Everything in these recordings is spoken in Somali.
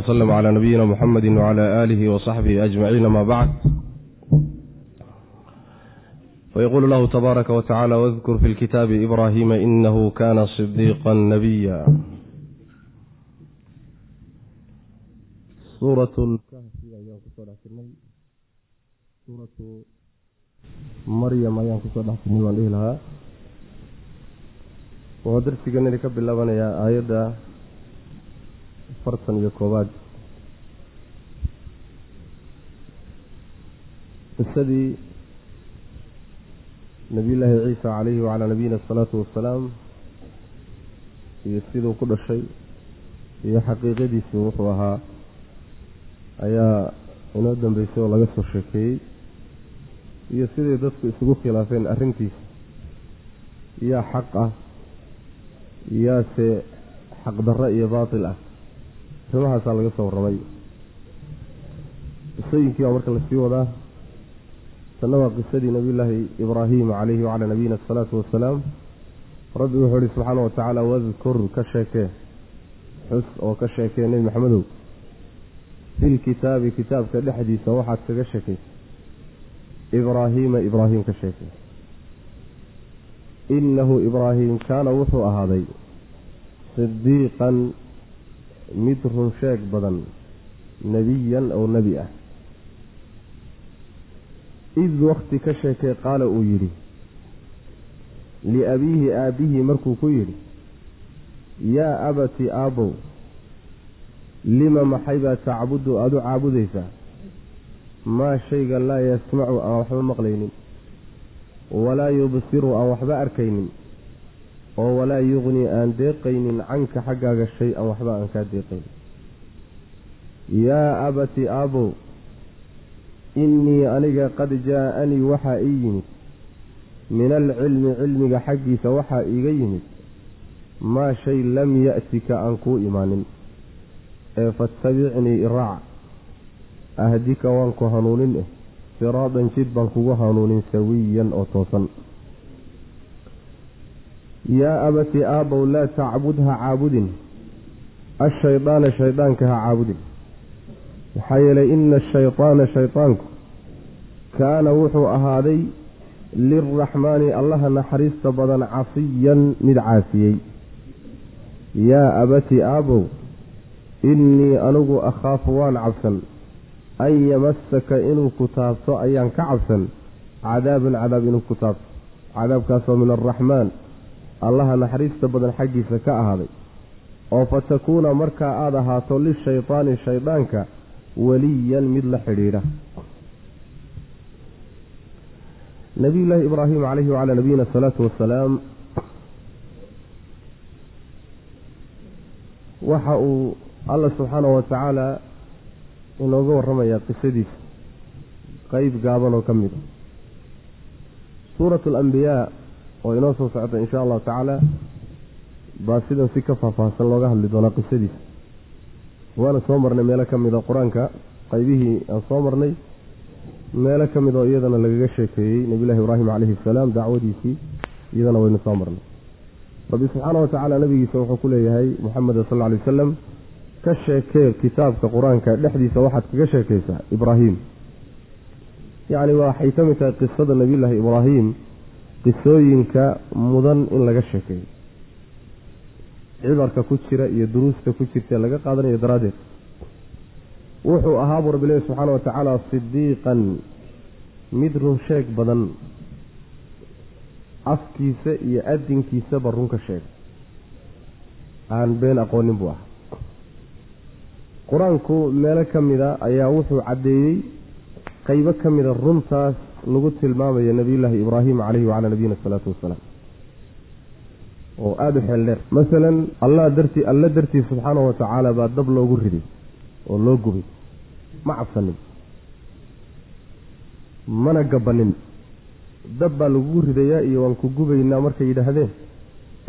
wslama wslm cla nabiyina muxamedi wcla aalihi wasaxbihi ajmaciin ama bacd fayaquulu lahu tabaaraka wtacala wdkur fi lkitaabi ibrahima inahu kana صidiiqa nabiya maryam ayaan ku soo dhex jirnay waan dhihi lahaa waa darsiganini ka bilaabanayaa aayadda afartan iyo koobaad qisadii nabiyullaahi ciisa calayhi wacalaa nabiyina asalaatu wassalaam iyo siduu ku dhashay iyo xaqiiqadiisii wuxuu ahaa ayaa inoo dambeysay oo laga soo sheekeeyey iyo siday dadku isugu khilaafeen arrintiisa. Yaa xaq ah yaase xaqdarro iyo baatil ah arrimahaasaa laga soo warramay qisooyinkii baa marka la sii wadaa. Tanna waa qisadii nabiyullaahi ibraahim calayhi wacalaa nabiyina asalaatu wassalaam rabbi wuxuu ihi subxaana wa tacaala wadkur ka sheekee xus oo ka sheekee nebi maxamedow. Filkitaabi kitaabka dhexdiisa waxaad kaga sheekaysa ibraahiima ibraahim ka sheekay innahu ibraahim kaana wuxuu ahaaday sidiiqan mid run sheeg badan nebiyan oo nebi ah. Id wakti ka sheekay qaala uu yidhi liabiihi aabbihii markuu ku yidhi yaa abati aabbow lima maxay baa tacbudu aada u caabudaysaa maa shayga laa yasmacu aan waxba maqlaynin walaa yubsiru aan waxba arkaynin oo walaa yuqni aan deeqaynin canka xaggaaga shay an waxba aan kaa deeqaynin. Yaa abati aabow innii aniga qad jaa-anii waxaa ii yimid. Min alcilmi cilmiga xaggiisa waxaa iiga yimid. Maa shay lam ya'tika aan kuu imaanin. Ee fatabicnii iraac ahdika waan ku hanuunin eh. Siraadan jid baan kugu hanuunin sawiyan oo toosan yaa abati aabbow laa tacbud ha caabudin ashaydaana shaydaanka ha caabudin maxaa yeelay ina ashaydaana shaydaanku kaana wuxuu ahaaday lilraxmaani allaha naxariista badan casiyan mid caasiyey yaa abati aabbow innii anigu akhaafu waan cabsan an yamasaka inuu ku taabto ayaan ka cabsan cadaabun cadaab inuu ku taabto cadaabkaasoo min alraxmaan allaha naxariista badan xaggiisa ka ahaaday. Oo fa takuuna markaa aada ahaato lishaydaani shaydaanka weliyan mid la xidhiidha. Nabiyullaahi ibraahim calayhi wacalaa nabiyina asalaatu wassalaam waxa uu alla subxaanahu watacaala inooga warramayaa qisadiisa qeyb gaaban oo ka mid a suuratu alambiyaa oo inoo soo socota insha allahu tacaala baa sidan si ka faahfaahsan looga hadli doonaa qisadiisa. Waana soo marnay meelo ka mid a qur'aanka qeybihii aan soo marnay meelo ka mid oo iyadana lagaga sheekeeyey nebiyullahi ibraahim calayhi asalaam dacwadiisii iyadana waynu soo marnay. Rabbi subxaana wa tacaala nabigiisa wuxuu ku leeyahay muxameda sal alay wasalam ka sheekee kitaabka qur'aanka dhexdiisa waxaad kaga sheekaysaa ibraahim. Yacni waxay ka mid tahay qisada nebiyullaahi ibraahim qisooyinka mudan in laga sheekeeyo cibarka ku jira iyo duruusta ku jirta laga qaadanayo daraaddeed. Wuxuu ahaa buu rabbi lehi subxaana wa tacaala sidiiqan mid run sheeg badan afkiisa iyo adinkiisaba runka sheega aan been aqoonin buu ahaa. Qur'aanku meelo ka mida ayaa wuxuu caddeeyey qeybo ka mida runtaas lagu tilmaamayo nebiyullaahi ibraahim calayhi wacalaa nabiyina asalaatu wassalaam oo aada u xeel dheer. Masalan allah dartii alla dartii subxaanahu wa tacaala baa dab loogu riday oo loo gubay. Ma cabsanin. Mana gabanin. Dab baa lagugu ridayaa iyo waan ku gubaynaa markay yidhaahdeen.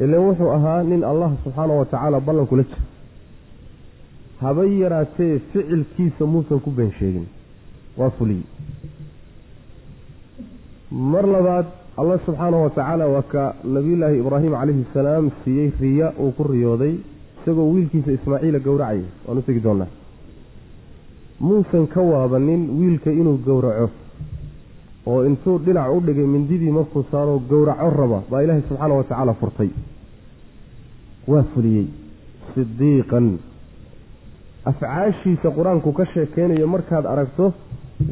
Ilan wuxuu ahaa nin allah subxaanahu wa tacaala ballan kula jira habay yaraatee ficilkiisa muusan ku been sheegin. Waa fuliyey mar labaad allah subxaanahu wa tacaala waa ka nabiyullaahi ibraahim calayhi salaam siiyey riya uu ku riyooday isagoo wiilkiisa ismaaciila gowracayay waan u tegi doonaa. Muusan ka waabanin wiilka inuu gowraco oo intuu dhinac u dhigay mindidii markuu saaroo gowraco raba baa ilaahay subxaana wa tacaala furtay. Waa fuliyey. Sidiiqan afcaashiisa qur'aanku ka sheekeynayo markaad aragto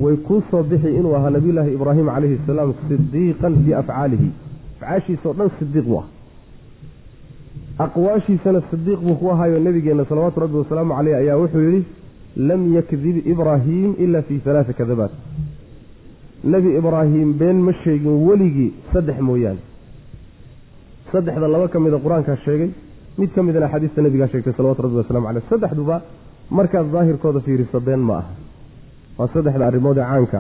way kuu soo bixi inuu ahaa nabiyullaahi ibraahim calayhi asalaam sidiiqan biafcaalihi afcaashiisaoo dhan sidiiq buu ah aqwaashiisana sidiiq buu ku ahaayo nebigeenna salawaatu rabbi wasalaamu caleyh ayaa wuxuu yidhi lam yakdib ibraahiim ila fii halaaa kadabaat. Nebi ibraahim been ma sheegin weligii saddex mooyaane. Saddexda laba ka mida qur'aankaa sheegay mid ka midana axaadiista nebigaa sheegtay salawatu rabbi wasalamu caleyh saddexduba markaad daahirkooda fiiriso been ma aha waa saddexda arrimood ee caanka.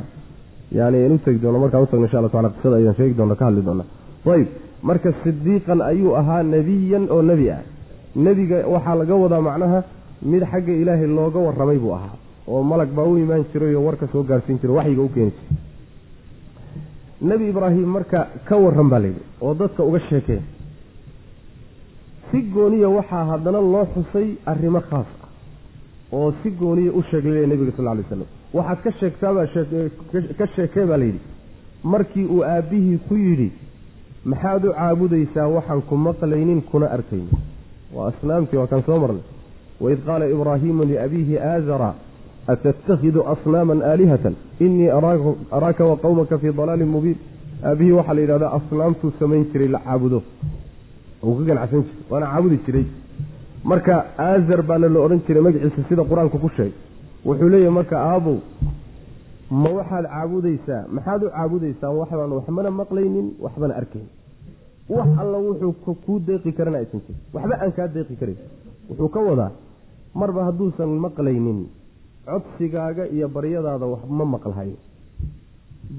Yani aynu tegi doono markaan utagno insha alla tacala qisada ayaan sheegi doona ka hadli doona ayb marka sidiiqan ayuu ahaa nebiyan oo nebi ah. Nebiga waxaa laga wadaa macnaha mid xagga ilaahay looga warramay buu ahaa oo malag baa u imaan jiray oo warka soo gaarsiin jiray waxyiga u keeni jiray. Nebi ibraahim marka ka warran baa layidhi oo dadka uga sheekeen. Si gooniya waxaa haddana loo xusay arrimo khaas ah oo si gooniya u sheeglaya nebiga sal lay slam waxaad ka sheegtaabaa ka sheekee baa layidhi markii uu aabbihii ku yidhi maxaad u caabudaysaa waxaan ku maqlaynin kuna arkaynin. Waa asnaamtii waa kaan soo marnay. Waid qaala ibraahiimu liabiihi aazara atattakhidu asnaaman aalihatan? Innii araaka wa qowmaka fii dalaalin mubiin. Aabihii waxaa la yidhahdaa asnaamtuu samayn jiray la caabudo. Uu ka ganacsan jiray waana caabudi jiray marka aazar baana la odhan jiray magaciisa sida qur'aanku ku sheegay. Wuxuu leeyahay marka aabow ma waxaad caabudaysaa? Maxaad u caabudaysaa waxbaan waxbana maqlaynin waxbana arkayn. Wax alla wuxuu kuu deeqi karana aysan jirin. Waxba aan kaa deeqi karan wuxuu ka wadaa marba hadduusan maqlaynin codsigaaga iyo baryadaada wax ma maqlhayo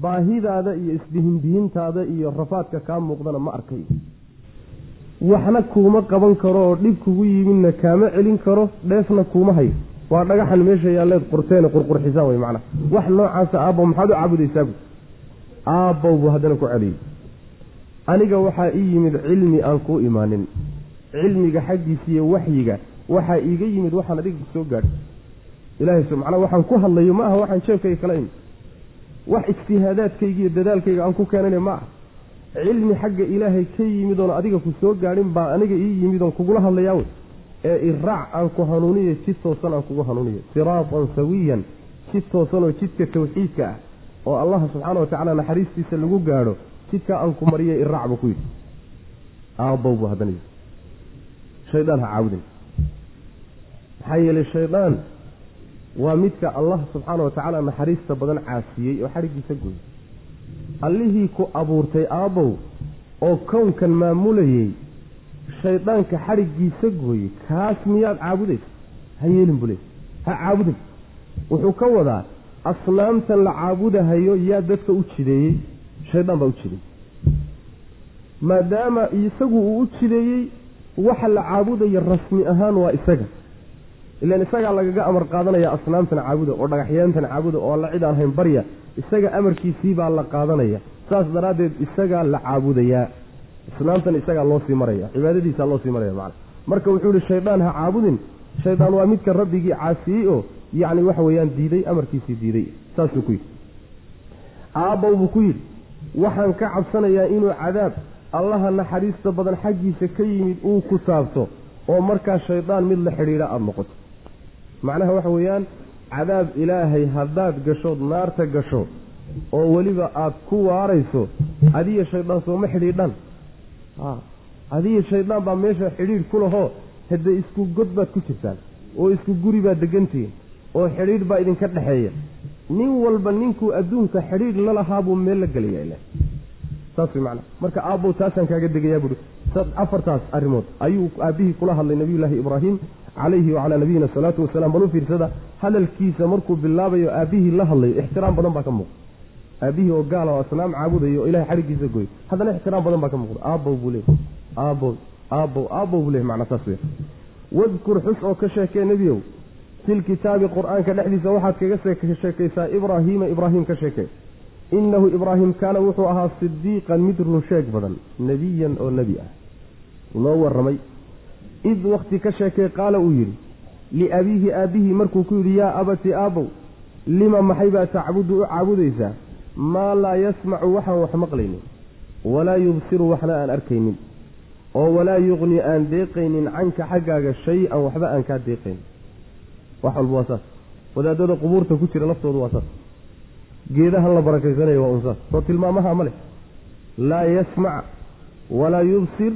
baahidaada iyo isdihindihintaada iyo rafaadka kaa muuqdana ma arkayo waxna kuuma qaban karo oo dhib kugu yimidna kaama celin karo dheefna kuuma hayo. Waa dhagaxan meesha yaalleed qurteene qurqurxisaan wey macnaha wax noocaasa aabbow maxaad u caabudaysaa aabbow buu haddana ku celiyey. Aniga waxaa ii yimid cilmi aan kuu imaanin. Cilmiga xaggiisa iyo waxyiga waxaa iiga yimid waxaan adiga ku soo gaadhay. Ilahay macnaa waxaan ku hadlayo ma aha waxaan jeefkayga kala imid wax ijtihaadaadkayga iyo dadaalkayga aan ku keenana ma aha cilmi xagga ilaahay ka yimid oon adiga ku soo gaadhin baa aniga ii yimid oon kugula hadlayaa wey. Ee iraac aan ku hanuuniyo jid toosan aan kugu hanuuniyo siraatan sawiyan jid toosan oo jidka tawxiidka ah oo allaha subxaana wa tacaala naxariistiisa lagu gaadho jidkaa aan ku mariya iraac buu ku yidhi. Aabbow buu haddana shaydaan ha caabudin maxaa yeelay shaydaan waa midka allah subxaana wa tacaala naxariista badan caasiyey oo xadhiggiisa gooyey allihii ku abuurtay aabbow oo kownkan maamulayey shaydaanka xadhiggiisa gooyey kaas miyaad caabudaysa? Ha yeelin buu leey ha caabudin. Wuxuu ka wadaa asnaamtan la caabudahayo yaa dadka u jideeyey shaydaan baa u jideeyey. Maadaama isagu uu u jideeyey waxa la caabudaya rasmi ahaan waa isaga ilaan isagaa lagaga amar qaadanaya asnaamtan caabuda oo dhagaxyaantan caabuda oo alla cid aan hayn barya isaga amarkiisii baa la qaadanaya. Saas daraaddeed isagaa la caabudayaa asnaamtan isagaa loo sii maraya cibaadadiisaa loo sii maraya macana marka wuxuu yihi shaydaan ha caabudin. Shaydaan waa midka rabbigii caasiyey oo yacni waxa weeyaan diiday amarkiisii diiday. Saasuu ku yidhi. Aabbow buu ku yidhi waxaan ka cabsanayaa inuu cadaab allaha naxariista badan xaggiisa ka yimid uu ku taabto oo markaa shaydaan mid la xidhiidha aada noqoto macnaha waxa weeyaan cadaab ilaahay haddaad gashood naarta gasho oo weliba aada ku waarayso adiya shaydaan sooma xidhiidhan adiya shaydaan baa meesha xidhiidh ku lahoo hade isku god baad ku jirtaan oo isku guri baad degantihiin oo xidhiidh baa idinka dhexeeya nin walba ninkuu adduunka xidhiidh la lahaa meel la gelaya ila saas way macnaa marka aabbow taasaan kaaga degayaa buuhi afartaas arrimood ayuu aabbihii kula hadlay nabiyullaahi ibraahim calayhi wacalaa nabiyina asalaatu wasalaam bal u fiirsada hadalkiisa markuu bilaabayo aabbihii la hadlayo ixtiraam badan baa ka muuqda. Aabbihii oo gaala oo asnaam caabudayo oo ilahay xadhiggiisa goy haddana ixtiraam badan baa ka muuqda. Aabbow buu leey aabbow aabbow aabbow buu leey macnaa saas wey wadkur xus oo ka sheekee nebiyow filkitaabi qur'aanka dhexdiisa waxaad kaga sheekaysaa ibraahiima ibraahim ka sheekee. Innahu ibraahim kaana wuxuu ahaa sidiiqan mid run sheeg badan nebiyan oo nebi ah. Loo warramay id wakti ka sheekee qaala uu yidhi liabiihi aabbihii markuu ku yidhi yaa abati aabbow lima maxay baa tacbudu u caabudaysaa? Maa laa yasmacu waxaan wax maqlaynin walaa yubsiru waxna aan arkaynin oo walaa yuqni aan deeqaynin canka xaggaaga shay-an waxba aan kaa deeqaynin wax walba waa saas. Wadaadada qubuurta ku jira laftoodu waa saas. Geedahan la barakaysanayo waa un saas. Soo tilmaamaha ma leh. Laa yasmac walaa yubsir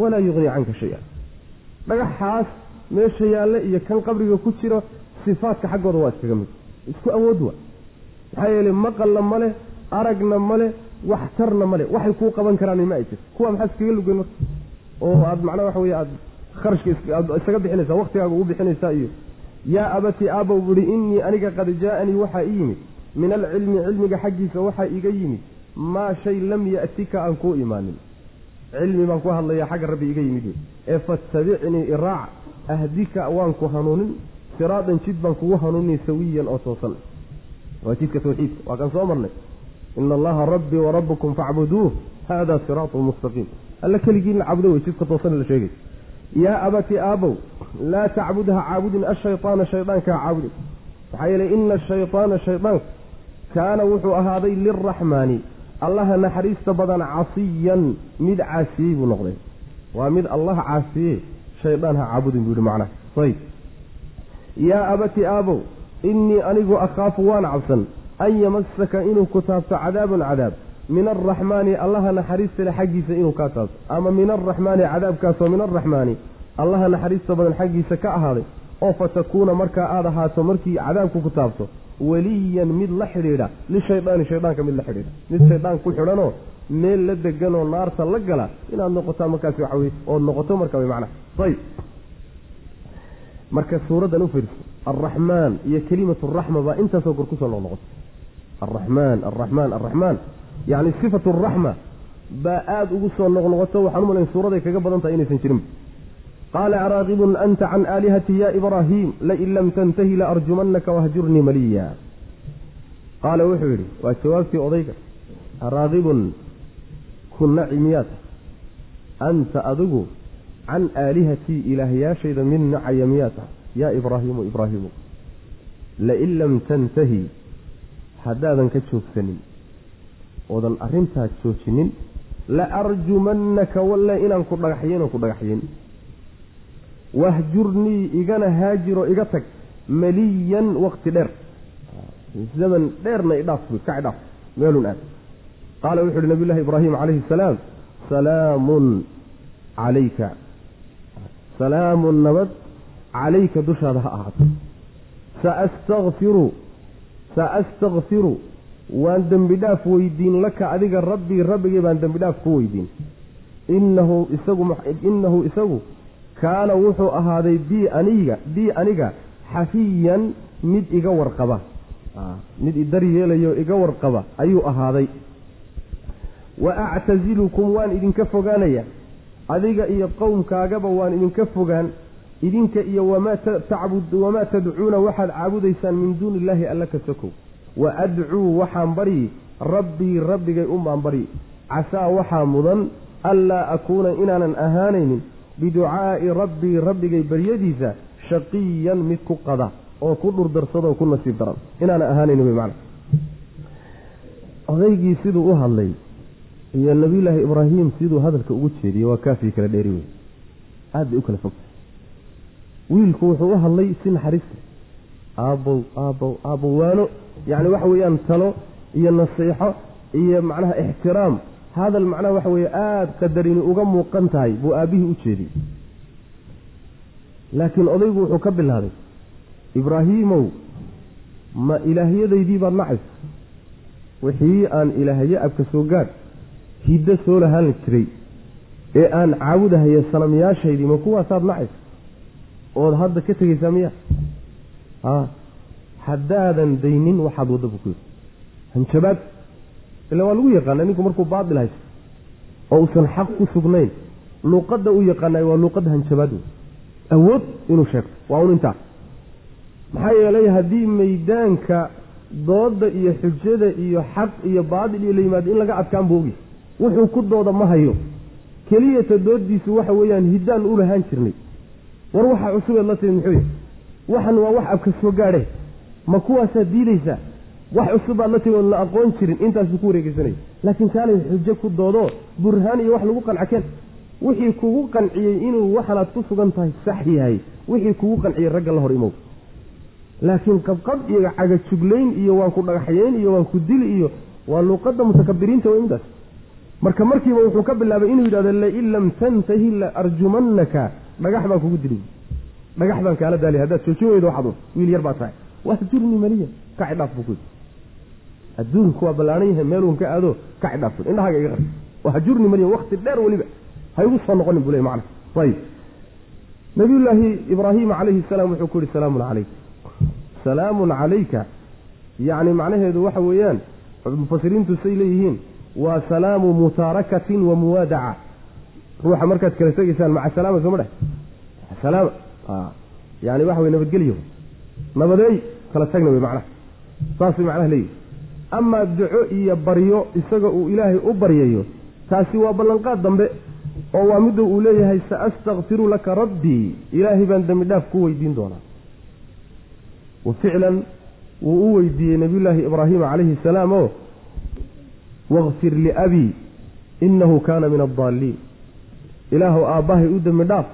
walaa yuqni canka shay-an dhagaxaas meesha yaalle iyo kan qabriga ku jiro sifaadka xaggooda waa iskaga mid. Isku awood waa. Maxaa yeelay maqalna ma leh aragna ma leh waxtarna ma leh. Waxay kuu qaban karaan ma ay jirto. Kuwa maxaa iskaga lugeyn marka? Oo aad macnaha waxa weye aad kharashka aad isaga bixinaysaa waktigaaga ugu bixinaysaa iyo yaa abati aabow buhi innii aniga qad jaa-anii waxaa ii yimid. Min alcilmi cilmiga xaggiisa waxaa iga yimid. Maa shay lam ya'tika aan kuu imaanin cilmi baan ku hadlayaa xagga rabbi iga yimid. Ee fatabicnii iraac ahdika waan ku hanuunin siraadan jid baan kugu hanuuninay sawiyan oo toosan. Waa jidka tawxiidka waa kan soo marnay. Ina allaha rabbii warabbukum facbuduuh hada siraatu mustaqiim. Alla keligiina caabudo wey jidka toosan la sheegay. Yaa abati aabow laa tacbudha caabudin ashayطaana shaydaanka ha caabudin. Maxaa yeelay ina ashayطaana shaydaanka kaana wuxuu ahaaday lilraxmaani allaha naxariista badan casiyan mid caasiyey buu noqday. Waa mid allah caasiye shaydaan ha caabudin buu yihi macnaha ayb yaa abati aabow innii anigu akhaafu waan cabsan an yamasaka inuu ku taabto cadaabun cadaab. Min alraxmaani allaha naxariista le xaggiisa inuu kaa taabto. Ama min alraxmaani cadaabkaasoo min alraxmaani allaha naxariista badan xaggiisa ka ahaaday. Oo fatakuuna markaa aada ahaato markii cadaabku ku taabto weliyan mid la xidhiidha lishaydaani shaydaanka mid la xidhiidha. Mid shaydaan ku xidhanoo meel la deganoo naarta la gala inaad noqotaa markaasi waxa weye ood noqoto marka way macnaha. Ayb marka suuraddan u fiirso alraxmaan iyo kelimatu raxma baa intaasoo kor ku soo noqnoqota alraxmaan alraxmaan alraxmaan yacni sifatu araxma baa aada ugu soo noqnoqoto waxaan u malayn suuraday kaga badan tahay inaysan jirin qaala araaqibun anta can aalihati ya ibraahiim lain lam tantahi laarjumanaka wahjurnii maliya qaala wuxuu yidhi waa jawaabtii odayga araaqibun ku naci anta adigu can aalihatii ilaahyaashayda mid nacaya miyaata yaa ibraahiimu ibraahiimu lain lam tantahi haddaadan ka joogsanin oodan arrintaas joojinin la arjumannaka walle inaan ku dhagaxyeynoo ku dhagaxyeyn wahjurnii igana haajiro iga tag maliyan wakti dheer. Zaman dheerna idhaaf ka idhaaf meelun aad. Qaala wuxu uhi nabiy llahi ibraahim calayhi asalaam salaamun calayka. Salaamun nabad calayka dushaada ha ahaato. Saastakfiru saastakfiru waan dembi dhaaf weydiin laka adiga rabbii rabbigay baan dembi dhaaf ku weydiin. Inahu isagu inahu isagu kaana wuxuu ahaaday bii aniga bii aniga xafiyan mid iga warqaba. Mid idaryeelayo iga warqaba ayuu ahaaday. Wa actasilukum waan idinka fogaanaya. Adiga iyo qowmkaagaba waan idinka fogaan. Idinka iyo wamaa tadcuuna waxaad caabudaysaan min duuni illaahi alla ka sokow. Wa adcuu waxaan baryi rabbii rabbigay unbaan baryi casaa waxaa mudan anlaa akuuna inaanan ahaanaynin biducaa'i rabbii rabbigay baryadiisa shaqiyan mid ku qada oo ku dhurdarsadoo ku nasiib daran. Inaanan ahaanaynin wey macana odaygii siduu u hadlay iyo nabiyullaahi ibraahim siduu hadalka ugu jeediyey waa kaafii kala dheeri wey aad bay u kala fogta wiilku wuxuu u hadlay si naxariista aabbow aabbow aabbow waano yacni waxa weeyaan talo iyo nasiixo iyo macnaha ixtiraam hadal macnaha waxa weeye aada qadarini uga muuqan tahay buu aabbihii u jeediyey laakiin odaygu wuxuu ka bilaabay ibraahiimow ma ilaahyadaydii baad nacaysa wixii aan ilaahye abka soo gaadh hiddo soo lahaan jiray ee aan caabudahaya sanamyaashaydii ma kuwaasaad nacaysa ood hadda ka tegaysaa miya haddaadan daynin waxaad waddabu ku yidhi hanjabaad ila waa lagu yaqaana ninku markuu baatil haysto oo uusan xaq ku sugnayn luuqadda u yaqaanay waa luuqadda hanjabaad wey awood inuu sheegto waa un intaa maxaa yeelay haddii maydaanka dooda iyo xujada iyo xaq iyo baatil iyo la yimaado in laga adkaan buu ogyahay wuxuu ku dooda ma hayo. Keliyata doodiisu waxa weeyaan hiddaan u lahaan jirnay. War waxaa cusubeed la timid muxuu yahay. Waxan waa wax abka soo gaadhe. Ma kuwaasaad diidaysaa wax cusub baad la timi la aqoon jirin intaasbuu ku wareegeysanaya laakiin kaalay xujo ku doodo burhaan iyo wax lagu qancakeen wixii kugu qanciyey inuu waxanaad ku sugan tahay sax yahay. Wixii kugu qanciyey ragga la hor imow. Laakiin qabqab iyo cagajuglayn iyo waan ku dhagaxyeyn iyo waan ku dili iyo waa luuqadda mutakabiriinta wey midaas marka markiiba wuxuu ka bilaabay inuu yidhahdo lain lam tantahi la arjumannaka. Dhagax baan kugu dili dhagax baan kaala daali haddaad joojin weydo waxaad wiil yar baa tahay. Wahjurni maliya. Kaci dhaaf buu ku yidhi adduunku waa ballaaran yahay meeluun ka aado kaci dhaaf indhahaaga iga qari wahjurni maliya wakti dheer weliba ha igu soo noqonin buu le macna. Ayib. Nabiyullaahi ibraahima calayhi salaam wuxuu ku yihi salaamun calayk salaamun calayka. Yacni macnaheedu waxa weeyaan mufasiriintu say leeyihiin waa salaamu mutaarakatin wa muwaadaca. Ruuxa markaad kala tegaysaan maca salaama sooma dheh maca salaama. Yani waxa wey nabadgelyo. Nabadeey kala tagna wey macnaha saasay macnaha leeyihi amaa duco iyo baryo isaga uu ilaahay u baryayo taasi waa ballanqaad dambe oo waa midda uu leeyahay saastakfiru laka rabbii ilaahay baan dembi dhaaf ku weydiin doonaa. Wa ficlan wuu u weydiiyey nabiyullaahi ibraahima calayhi salaam oo wakfir liabii innahu kaana min addaalliin ilaahu aabbahay u dembi dhaaf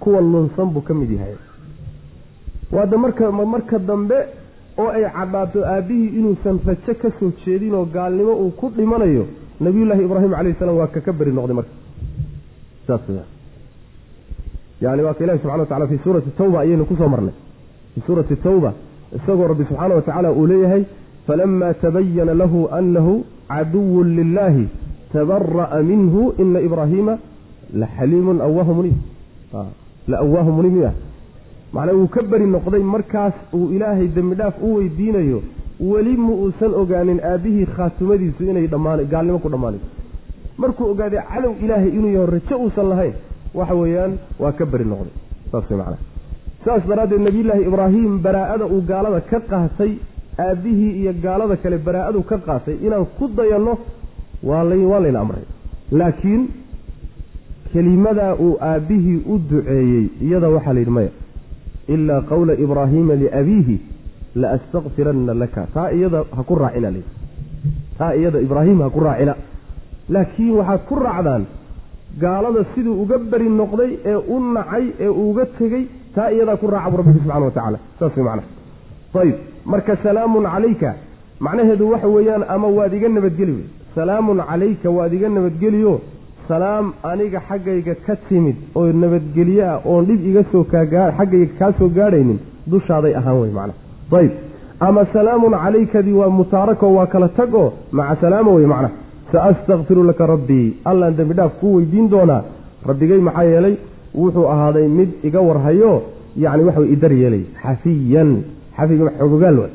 kuwa lunsan buu ka mid yahay. Waada marka marka dambe oo ay cadhaato aabbihii inuusan rajo ka soo jeedin oo gaalnimo uu ku dhimanayo nabiyullaahi ibraahim calayhi salaam waa kaka beri noqday marka. Yani waa ilahi subxana wa tacala fii suurati tawba ayaynu ku soo marnay. Fii suurati tawba isagoo rabbi subxaana wa tacaala uu leeyahay falama tabayana lahu anahu caduwun lilahi tabara'a minhu ina ibraahiima laxaliimun awaahu muniib la awaahu muniib miyah macnaa wuu ka beri noqday markaas uu ilaahay dembi dhaaf u weydiinayo weli ma uusan ogaanin aabbihii khaatumadiisu inay dhammaan gaalnimo ku dhammaanayso markuu ogaaday cadow ilaahay inuu yaho rajo uusan lahayn waxa weeyaan waa ka beri noqday. Saas way macnaha. Saas daraaddeed nebiyullaahi ibraahim baraa'ada uu gaalada ka qaatay aabbihii iyo gaalada kale baraa'adu ka qaatay inaan ku dayanno waa la waa layna amray. Laakiin kelimadaa uu aabbihii u duceeyey iyada waxaa la yidhi maya ilaa qawla ibraahiima liabiihi la astakfiranna laka taa iyada ha ku raacina layidhi taa iyada ibraahim ha ku raacina laakiin waxaad ku raacdaan gaalada siduu uga beri noqday ee u nacay ee uuga tegey taa iyadaa ku raaca bu rabbigi subxana wa tacala saas way macnaha ayib marka salaamun calayka macnaheedu waxa weeyaan ama waad iga nabadgeli wey salaamun calayka waad iga nabadgeliyo salaam aniga xaggayga ka timid oo nabadgelye ah oon dhib iga soo xaggayga kaa soo gaadhaynin dushaaday ahaan wey macnaha ayib ama salaamun calaykadii waa mutaarako waa kala tag oo maca salaama wey macnaha saastakfiru laka rabbii allaan dembi dhaaf kuu weydiin doonaa. Rabbigay maxaa yeelay wuxuu ahaaday mid iga warhayo yacni waxa way idar yeelay. Xafiyan. Xafiga xogogaal wa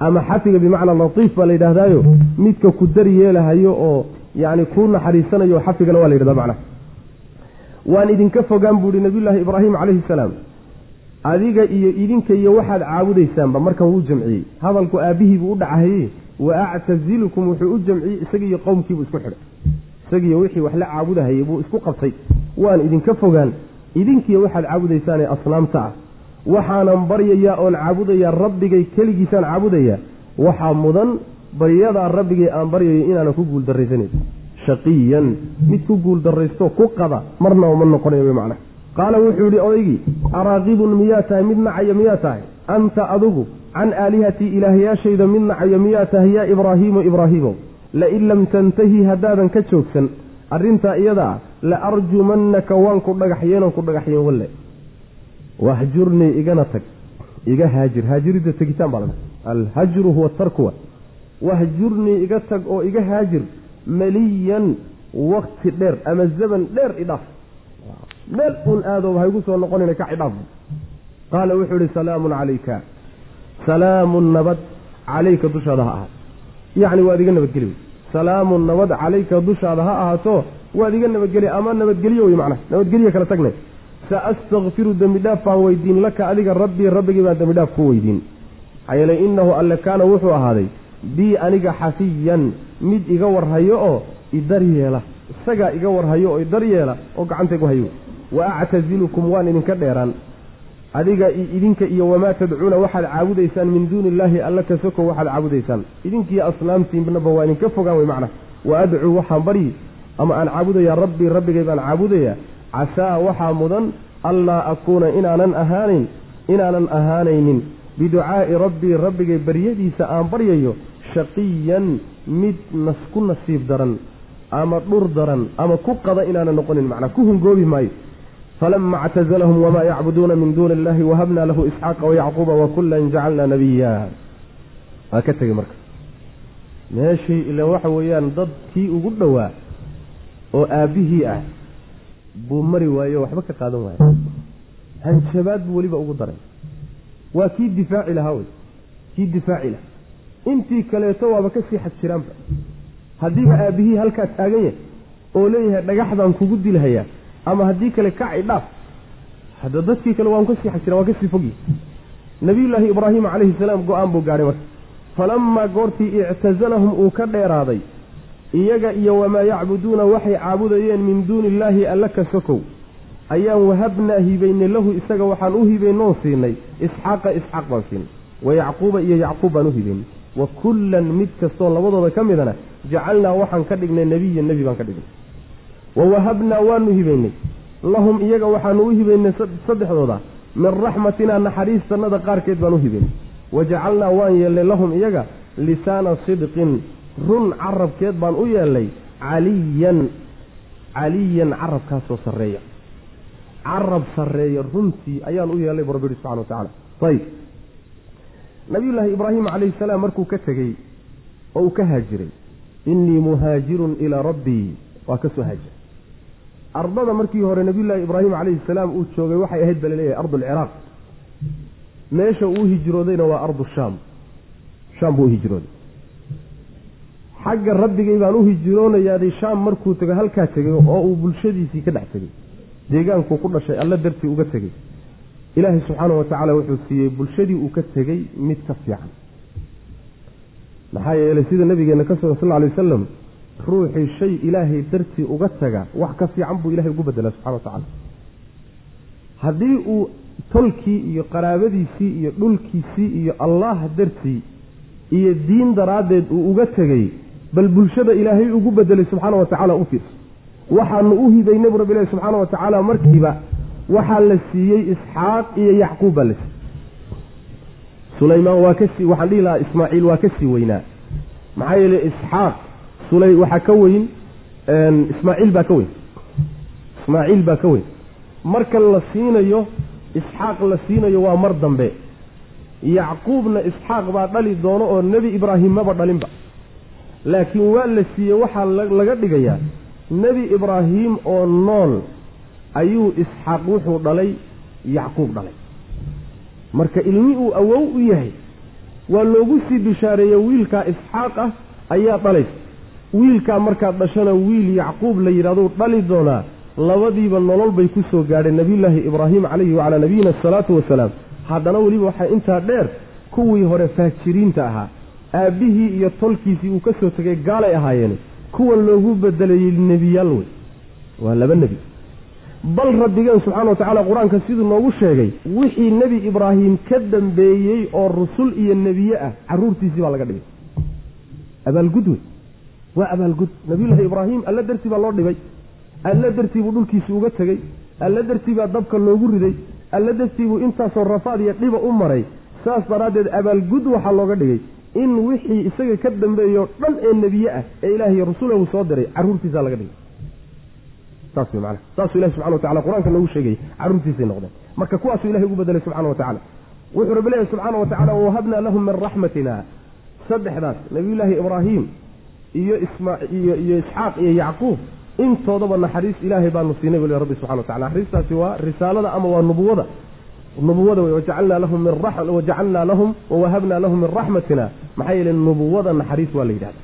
ama xafiga bimacnaa latiif baa la yidhaahdaayo midka ku dar yeelahayo oo yacni kuu naxariisanayo xafigana waa la yidhahdaa macnaha. Waan idinka fogaan buu ihi nabiyullaahi ibraahim calayhi salaam. Adiga iyo idinka iyo waxaad caabudaysaanba markan wuu jamciyey. Hadalku aabbihii buu u dhacahaye wa actazilukum wuxuu u jamciyey isagiiyo qowmkiibuu isku xidhay. Isagiiyo wixii wax la caabudahayay buu isku qabtay. Waan idinka fogaan. Idinkiiyo waxaad caabudaysaanee asnaamta ah. Waxaanan baryayaa oon caabudayaa rabbigay keligiisaan caabudayaa. Waxaa mudan baryadaa rabbigay aan baryayo inaanan ku guul darraysanayn shaqiyan mid ku guul darraysto ku qada marnaba ma noqonayo macnaha qaala wuxuu yidhi odaygii araaqibun miyaa tahay? Mid nacaya miyaa tahay? Anta adugu can aalihatii ilaahyaashayda mid nacaya miyaa tahay? Yaa ibraahiimu ibraahiimow lain lam tantahi haddaadan ka joogsan arrintaa iyada ah la arjumannaka waan ku dhagaxyeenon ku dhagaxyeen walle. Wahjurnii igana tag. Iga haajir haajiridda tegitaan baa alhajru huwa tarkuwa wahjurnii iga tag oo iga haajir maliyan wakti dheer ama zaman dheer idhaaf. Meel uun aadooba haygu soo noqonina ka cidhaaf qaala wuxuu ihi salaamun calayka salaamun nabad calayka dushaada ha ahaato. Yacni waad iga nabadgeli wey salaamun nabad calayka dushaada ha ahaato waad iga nabadgeli ama nabadgelyo wey macnaha. Nabadgelyo kala tagnay. Saastakfiru dembi dhaaf baan weydiin laka adiga rabbii rabbigii baan dembi dhaaf ku weydiin. Maxaa yeelay innahu alle kaana wuxuu ahaaday bii aniga xafiyan mid iga warhayo oo idar yeela. Isagaa iga warhayo oo idar yeela oo gacantaygu hayo. Wa actazilukum waan idinka dheeraan. Adiga idinka iyo wamaa tadcuuna waxaad caabudaysaan min duuni illaahi alla ka soko waxaad caabudaysaan. Idinkiiyo asnaamtiinaba waa idinka fogaan wey macna. Wa adcuu waxaan baryi ama aan caabudayaa rabbii rabbigay baan caabudayaa. Casaa waxaa mudan allaa akuuna inaanan ahaanin inaanan ahaanaynin biducaa'i rabbii rabbigay baryadiisa aan baryayo shaqiyan mid nas ku nasiib daran ama dhur daran ama ku qada inaanan noqonin macnaa ku hungoobi maayo. Falama اctazlahum wma yacbuduuna min duuni illahi wahabna lahu isxaaqa wayacquuba wakulan jacalna nabiya waa ka tegey marka. Meeshii ila waxa weeyaan dad kii ugu dhowaa oo aabbihii ah buu mari waayo waxba ka qaadan waaya hanjabaad buu weliba ugu daray waa kii difaaci lahaa wey kii difaaci laha intii kaleeto waaba ka sii xad jiraanba haddiiba aabbihii halkaa taagan yahay oo leeyahay dhagaxdaan kugu dilhayaa ama haddii kale kaci dhaaf hadda dadkii kale waan ka sii xajira waan ka sii fogyi nabiyullaahi ibraahima calayhi salaam go'aan buu gaadhay marka. Falamaa goortii ictasalahum uu ka dheeraaday. Iyaga iyo wamaa yacbuduuna waxay caabudayeen min duuni illaahi alla ka sokow ayaan wahabnaa hibaynay lahu isaga waxaan u hibaynoon siinay. Isxaaqa isxaaq baan siinay. Wa yacquuba iyo yacquub baan u hibaynay wa kullan mid kastoo labadooda ka midana jacalnaa waxaan ka dhignay nebiyan nebi baan ka dhignay. Wa wahabnaa waanu hibaynay lahum iyaga waxaanu u hibaynay saddexdooda. Min raxmatinaa naxariistannada qaarkeed baan u hibaynay wa jacalnaa waan yeelnay lahum iyaga lisaana sidqin. Run carabkeed baan u yeelnay. Caliyan caliyan carabkaasoo sarreeya carab sarreeya runtii ayaan u yeelnay bu rabbi yihi subxana wa tacala ayib nabiyullaahi ibraahima calayhi salaam markuu ka tegey oo uu ka haajiray innii muhaajirun ilaa rabbii waa ka soo haajira ardada markii hore nabiyullaahi ibraahim calayhi salaam uu joogay waxay ahayd ba la leeyahay ardu alciraaq meesha uu hijroodayna waa ardu shaam. Shaam buu u hijrooday. Xagga rabbigay baan u hijroonayaaday shaam markuu tego halkaa tegay oo uu bulshadiisii ka dhex tegey deegaankuu ku dhashay alla dartii uga tegey. Ilaahay subxaanahu watacaala wuxuu siiyey bulshadii uu ka tegey mid ka fiican. Maxaa yeelay sida nabigeenna ka sugan sal alay wasalam ruuxii shay ilaahay dartii uga taga wax ka fiican buu ilahay ugu bedelaa subxana wa tacaala. Haddii uu tolkii iyo qaraabadiisii iyo dhulkiisii iyo allah dartii iyo diin daraaddeed uu uga tegey bal bulshada ilaahay ugu bedelay subxaana wa tacaala u fiirso waxaanu u hibaynay bu rabbi ilahi subxaana wa tacaala markiiba waxaa la siiyey isxaaq iyo yacquub baa la siiyey. Sulaymaan waa ka sii waxaan dhihi lahaa ismaaciil waa ka sii weynaa. Maxaa yeelay isxaaq sulay waxaa ka weyn ismaaciil baa ka weyn. Ismaaciil baa ka weyn. Marka la siinayo isxaaq la siinayo waa mar dambe. Yacquubna isxaaq baa dhali doono oo nebi ibraahim maba dhalinba. Laakiin waa la siiyey waxaa laga dhigayaa nebi ibraahim oo nool ayuu isxaaq wuxuu dhalay yacquub dhalay. Marka ilmi uu awow u yahay waa loogu sii bishaareeyey wiilkaa isxaaq ah ayaa dhalaysa. Wiilkaa markaad dhashana wiil yacquub la yidhahduu dhali doonaa labadiiba nolol bay ku soo gaadheen nebiyullaahi ibraahim calayhi wacalaa nabiyina asalaatu wasalaam haddana weliba waxaa intaa dheer kuwii hore faajiriinta ahaa aabbihii iyo tolkiisii uu ka soo tegay gaalay ahaayeen kuwan loogu bedelayey nebiyaal wey. Waa laba nebi. Bal rabbigeen subxana wa tacaala qur'aanka siduu noogu sheegay wixii nebi ibraahim ka dambeeyey oo rusul iyo nebiye ah carruurtiisii baa laga dhigay. Abaalgud wey. Waa abaalgud. Nabiyullaahi ibraahim alla dartii baa loo dhibay. Alla dartii buu dhulkiisi uga tegey. Alla dartii baa dabka loogu riday. Alla dartii buu intaasoo rafaad iyo dhiba u maray. Saas daraaddeed abaalgud waxaa looga dhigay in wixii isaga ka dambeeyo dhan ee nebiye ah ee ilaahay rasulahu soo diray carruurtiisaa laga dhigay. Saas wey macana saasuu ilahi subxana wa tacala qur'aanka noogu sheegayay carruurtiisay noqdeen. Marka kuwaasuu ilahay ugu bedelay subxana wa tacala wuxuu rabbi leeyahy subxaana wa tacala wawahabnaa lahum min raxmatina saddexdaas nabiyullaahi ibraahim iyo iyo iyo isxaaq iyo yacquub intoodaba naxariis ilaahay baanu siinay buli rabbi subxana wa tacala naxariistaasi waa risaalada ama waa nubuwada nubuwada wey wajacalnaa lahum wawahabnaa lahum min raxmatina maxaa yeele nubuwada naxariis waa la yidhahda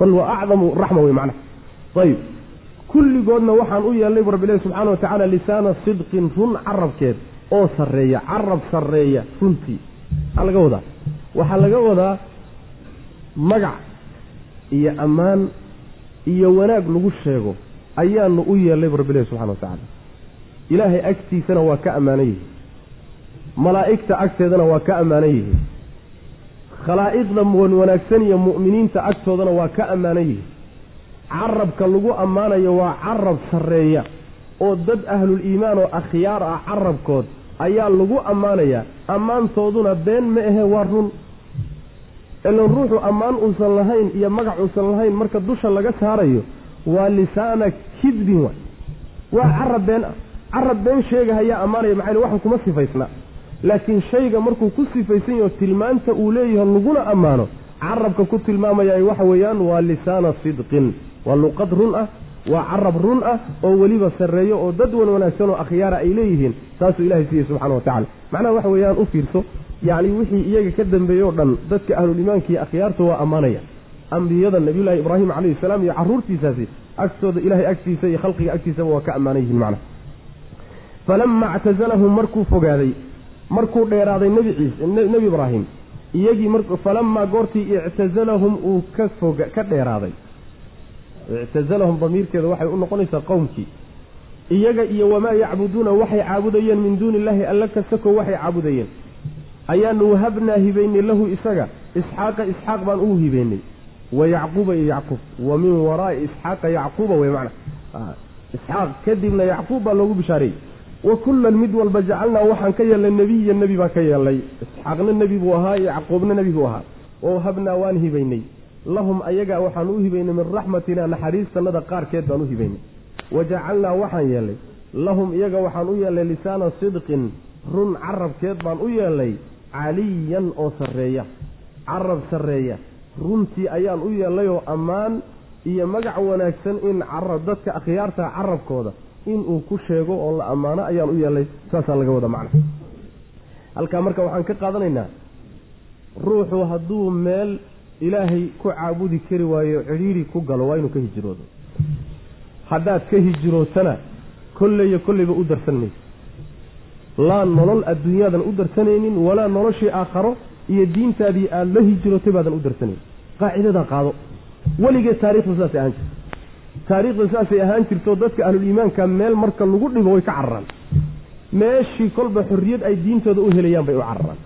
bal waa acdamu raxma wey macnaha ayib kulligoodna waxaan u yeelnay bu rabbi ilahi subxana wa tacaala lisaana sidqin run carabkeed oo sarreeya carab sarreeya runtii maxaa laga wadaa waxaa laga wadaa magac iyo ammaan iyo wanaag lagu sheego ayaanu u yeelnay bu rabbi ilahi subxana wa tacaala ilaahay agtiisana waa ka ammaanan yihi malaa'igta agteedana waa ka ammaanan yihiin. Wan wanaagsan iyo mu'miniinta agtoodana waa ka ammaanan yihiin. Carabka lagu ammaanayo waa carab sarreeya oo dad ahlul iimaan oo akhyaar ah carabkood ayaa lagu ammaanayaa ammaantooduna been ma ahe waa run. Ilan ruuxu ammaan uusan lahayn iyo magac uusan lahayn marka dusha laga saarayo waa lisaana kidbin waay. Waa carab been ah. Carab been sheegahayaa ammaanaya maxaa waxan kuma sifaysna laakiin shayga markuu ku sifaysan yaho tilmaanta uu leeyaho laguna ammaano carabka ku tilmaamaya waxa weeyaan waa lisaana sidqin waa luqad run ah waa carab run ah oo weliba sarreeyo oo dad wan wanaagsan oo akhyaara ay leeyihiin saasuu ilahay siiyey subxana wa tacala macnaha waxa weeyaan u fiirso yacni wixii iyaga ka dambeeyey o dhan dadka ahluliimaanka iyo akhyaarta waa ammaanaya. Ambiyada nabiyullaahi ibraahim calayhi salaam iyo carruurtiisaasi agtooda ilahay agtiisa iyo khalqiga agtiisaba waa ka ammaanan yihiin macnaha. Falama actazalahum markuu fogaaday markuu dheeraaday nebi ciise nebi ibraahim iyagii falamaa goortii ictazalahum uu ka foga ka dheeraaday. ictazalahum damiirkeeda waxay u noqonaysaa qowmkii. Iyaga iyo wamaa yacbuduuna waxay caabudayeen min duuni illaahi alla kasako waxay caabudayeen. Ayaanu wahabnaa hibaynay lahu isaga isxaaqa isxaaq baan ugu hibaynay. Wa yacquuba iyo yacquub wa min waraa'i isxaaqa yacquuba wey macna. Isxaaq kadibna yacquub baa loogu bishaareeyey wa kullan mid walba jacalnaa waxaan ka yeelnay nebiya nebi baan ka yeelnay. Isxaaqna nebi buu ahaa yacquubna nebi buu ahaa. Wa wahabnaa waan hibaynay. Lahum ayaga waxaan u hibaynay min raxmatina naxariistanada qaarkeed baan u hibaynay. Wa jacalnaa waxaan yeelnay. Lahum iyaga waxaan u yeelnay lisaana sidqin run carabkeed baan u yeelnay caliyan oo sarreeya. Carab sarreeya. Runtii ayaan u yeellayoo ammaan iyo magac wanaagsan in carab dadka akhyaarta carabkooda inuu ku sheego oo la ammaano ayaan u yeelnay saasaa laga wada macna halkaa marka waxaan ka qaadanaynaa ruuxu hadduu meel ilaahay ku caabudi kari waayo cidhiidhi ku galo waa inuu ka hijroodo. Haddaad ka hijrootana kolleyo kolleyba u darsan mayso laa nolol adduunyaadan u darsanaynin walaa noloshii aakharo iyo diintaadii aada la hijrootay baadan u darsanaynin. Qaacidadaa qaado. Weligeed taarikhda saasay ahaan jirto taariikhda saasay ahaan jirto dadka ahluliimaanka meel marka lagu dhibo way ka cararaan. Meeshii kolba xorriyad ay diintooda u helayaan bay u cararaan.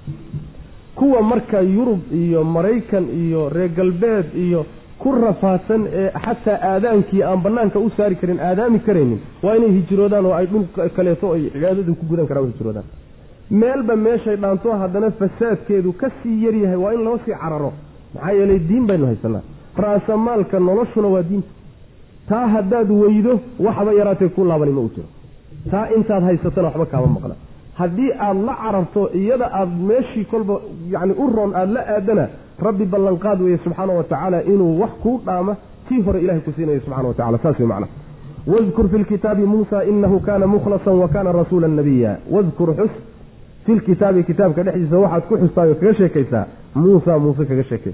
Kuwa marka yurub iyo maraykan iyo reer galbeed iyo ku rafaadsan ee xataa aadaankii aan banaanka u saari karin aadaami karaynin waa inay hijroodaan oo ay dhul kaleeto ay cibaadada ku gudan karaan hijroodaan. Meelba meeshay dhaanto haddana fasaadkeedu ka sii yaryahay waa in loo sii cararo. Maxaa yeelay diin baynu haysanaa. Ra'samaalka noloshuna waa diinta taa haddaad weydo waxba yaraatee ku laabani ma u jiro. Taa intaad haysatana waxba kaama maqna haddii aada la cararto iyada aada meeshii kolba yacni u roon aada la aadana rabbi ballanqaad weeye subxaana wa tacaala inuu wax kuu dhaama tii hore ilahay ku siinayo subxana wa tacala saas wey macna. Wadkur fi lkitaabi muusa inahu kana mukhlasan wa kana rasuula nabiya wadkur xus fi lkitaabi kitaabka dhexdiisa waxaad ku xustaayo kaga sheekaysaa. Muusa muuse kaga sheekay.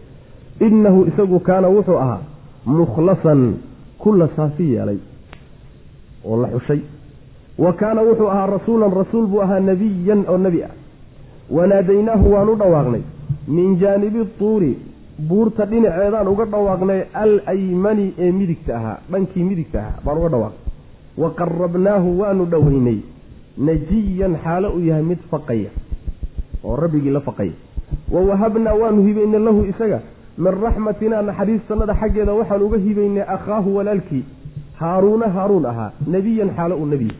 Inahu isagu kaana wuxuu ahaa mukhlasan kula saafi yeelay oo la xushay. Wa kaana wuxuu ahaa rasuulan rasuul buu ahaa nebiyan oo nebi ah. Wanaadaynaahu waan u dhawaaqnay. Min jaanibi tuuri buurta dhinaceedaan uga dhawaaqnay al aymani ee midigta ahaa dhankii midigta ahaa baan uga dhawaaqnay. Wa qarabnaahu waanu dhoweynay najiyan xaalo uu yahay mid faqaya oo rabbigii la faqaya. Wa wahabnaa waanu hibaynay lahu isaga min raxmatinaa naxariistanada xaggeeda waxaan uga hibaynay akhaahu walaalkii haaruuna haaruun ahaa nebiyan xaalo uu nebiya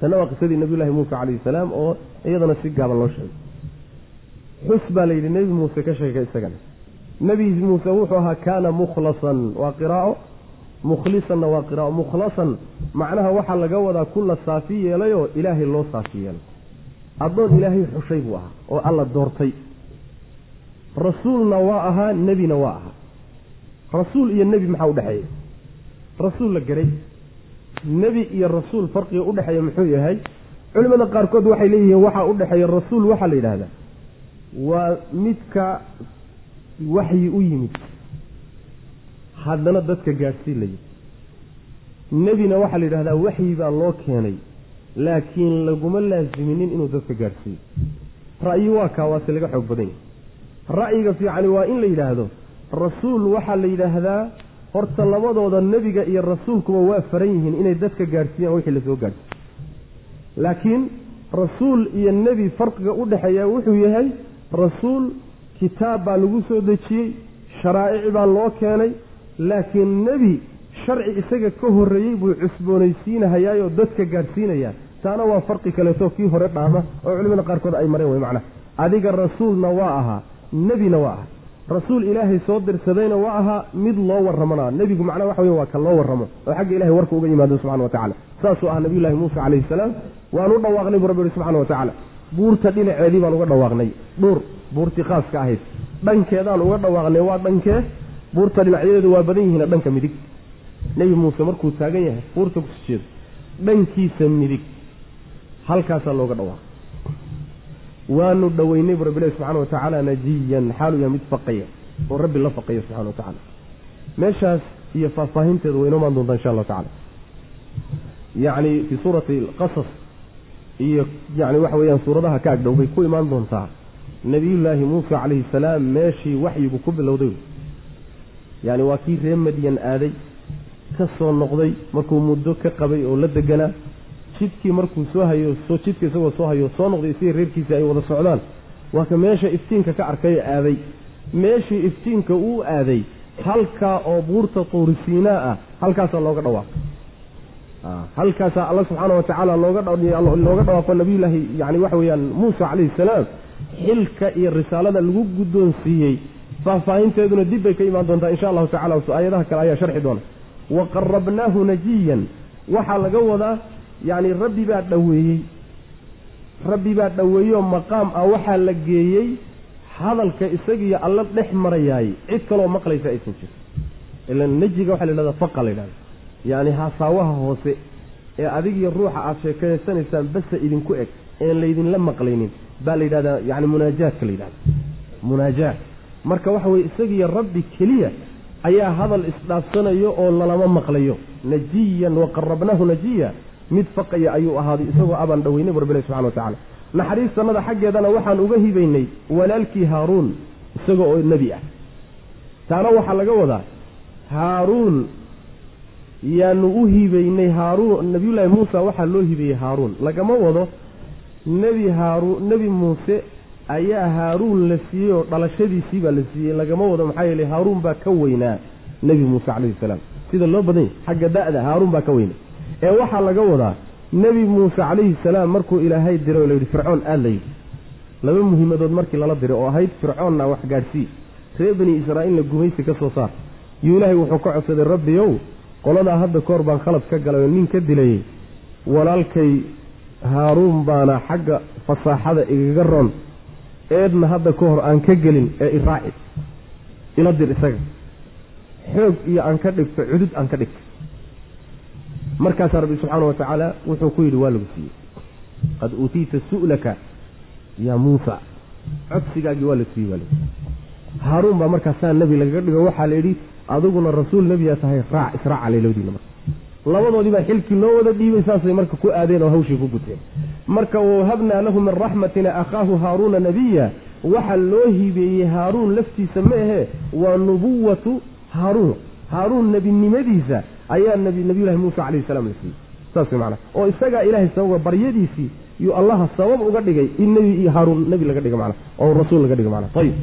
tanna waa qisadii nabiyullahi muuse calayhi salaam oo iyadana si gaaban loo sheegay. Xus baa layidhi nebi muuse ka sheegay isagana. Nebi muuse wuxuu ahaa kaana mukhlasan. Waa qiraa'o. Mukhlisanna waa qiraa'o. Mukhlasan macnaha waxaa laga wadaa kula saafi yeelayoo ilaahay loo saafi yeelay addoon ilaahay xushay buu ahaa oo alla doortay rasuulna waa ahaa nebina waa ahaa. Rasuul iyo nebi maxaa udhexeeya rasuul la garay. Nebi iyo rasuul farqiga udhexeeya muxuu yahay? Culimada qaarkood waxay leeyihiin waxaa udhexeeya rasuul waxaa la yidhaahdaa. Waa midka waxyi u yimid. Haddana dadka gaadhsiin la yimid. Nebina waxaa la yidhahdaa waxyi baa loo keenay. Laakiin laguma laasiminin inuu dadka gaadhsiiyo. Ra'yi waa kaa waase laga xoog badan yahay ra'yiga fiicani waa in la yidhaahdo rasuul waxaa la yidhaahdaa horta labadooda nebiga iyo rasuulkuba waa faran yihiin inay dadka gaadhsiiyaan wixii la soo gaadhsiiyo laakiin rasuul iyo nebi farqiga u dhexeeya wuxuu yahay rasuul kitaab baa lagu soo dejiyey sharaa'ic baa loo keenay laakiin nebi sharci isaga ka horreeyey buu cusboonaysiinahayaayoo dadka gaadhsiinayaa taana waa farqi kaleeto kii hore dhaama oo culimada qaarkood ay mareen wey macnaha. Adiga rasuulna waa ahaa nebina waa. Ahaa rasuul ilaahay soo dirsadayna waa ahaa mid loo warramona nebigu macnaha waxa wey waa ka loo warramo. Oo xagga ilahay warka uga yimaado subxana wa tacala saasuu ahaa nabiyullaahi muusa calayhi salaam. Waanu dhawaaqnay buu rabbi yihi subxana wa tacaala. Buurta dhinaceedii baan uga dhawaaqnay. Dhuur buurtii khaaska ahayd. Dhankeedaan uga dhawaaqnay waa dhankee buurta dhinacyadeedu waa badan yihiin dhanka midig. Nebi muuse markuu taagan yahay buurta kusi jeedo dhankiisa midig. Halkaasaa looga dhawaaqay waanu dhoweynay bu rabbilahi subxana wa tacaala najiyan xaalu yahay mid faqaya oo rabbi la faqaya subxana wa tacaala meeshaas iyo faahfaahinteedu way inoomaan doontaa insha allahu tacala yacni fii suurati alqasas iyo yani waxa weeyaan suuradaha ka agdhow bay ku imaan doontaa nebiyullaahi muusa calayhi salaam meeshii waxyigu ku bilowday. Yani waa kii reer madyan aaday ka soo noqday markuu muddo ka qabay oo la deganaa jidkii markuu soo hayo jidka isagoo soo hayo soo noqday isagii reerkiisa ay wada socdaan. Waa ka meesha iftiinka ka arkay aaday. Meeshii iftiinka uu aaday halkaa oo buurta tuurisiinaa ah halkaasaa looga dhawaaqay. Halkaasaa alla subxaana wa tacaala looga dhawaaqo nabiyullaahi yani waxa weeyaan muusa calayhi salaam. Xilka iyo risaalada lagu guddoonsiiyey faahfaahinteeduna dib bay ka imaan doontaa insha allahu tacala aayadaha kale ayaa sharxi doona. Wa qarabnaahu najiyan waxaa laga wadaa yacni rabbi baa dhoweeyey. Rabbi baa dhoweeyoo maqaam ah waxaa la geeyey hadalka isagiiyo alla dhex marayaay. Cid kaloo maqlaysa aysan jirin. Ila nejiga waxaa la yidhahdaa faqa la yidhahda yacni hasaawaha hoose ee adigiyo ruuxa aada sheekaysanaysaan basa idinku eg een laydinla maqlaynin baa la yidhahdaa yani munaajaadka la yidhahda munaajaad. Marka waxa weye isagiiyo rabbi keliya ayaa hadal isdhaafsanayo oo lalama maqlayo. Najiyan waqarabnaahu najiya mid faqaya ayuu ahaaday isagoo abaan dhoweynay bu rabbilahi subxana wa tacala naxariistanada xaggeedana waxaan uga hibaynay walaalkii haaruun isagoo oo nebi ah. Taana waxaa laga wadaa haaruun yaanu u hibaynay haaruun nebiyullaahi muusa waxaa loo hibeeyey haaruun. Lagama wado nebi haaruun nebi muuse ayaa haaruun la siiyey oo dhalashadiisii baa la siiyey. Lagama wado maxaa yeeley haaruun baa ka weynaa nebi muuse calayhi salaam. Sida loo badan yahy xagga da'da haaruun baa ka weynaa ee waxaa laga wadaa nebi muuse calayhi salaam markuu ilaahay diray oo layidhi fircoon aad la yidhi. Laba muhiimadood markii lala diray oo ahayd fircoonna wax gaadhsii reer bani israa'iilna gumaysi ka soo saar. Yuu ilaahay wuxuu ka codsaday rabbiyow qoladaa hadda kahor baan khalad ka galay oo nin ka dilayey walaalkay haaruun baana xagga fasaaxada igaga roon. Eedna hadda ka hor aan ka gelin ee iraaci ila dir isaga. Xoog iyo aan ka dhigto cudud aan ka dhigto markaasaa rabbi subxaana wa tacaala wuxuu ku yidhi waa lagu siiyey. Qad uutiita su'laka yaa muusa. Codsigaagii waa la siiyey waa lagu haaruun baa markaasaa nebi lagaga dhigo waxaa la yidhi adiguna rasuul nebiyaa tahay raac israaca laylowdiina marka. Labadoodii baa xilkii loo wada dhiibay saasay marka ku aadeen oo hawshii ku guteen. Marka wahabnaa lahu min raxmatina akhaahu haaruuna nabiya. Waxaa loo hibeeyey haaruun laftiisa ma ahee waa nubuwatu haaruun. Haaruun nebinimadiisa ayaa nbi nabiyullahi muusa calayhi salaam la siiyey. Saas way macnaa. Oo isagaa ilaahay sababa baryadiisii yuu allaha sabab uga dhigay in nebi iyo haaruun nebi laga dhigo macnaa. Oo rasuul laga dhigo macnaa. Ayib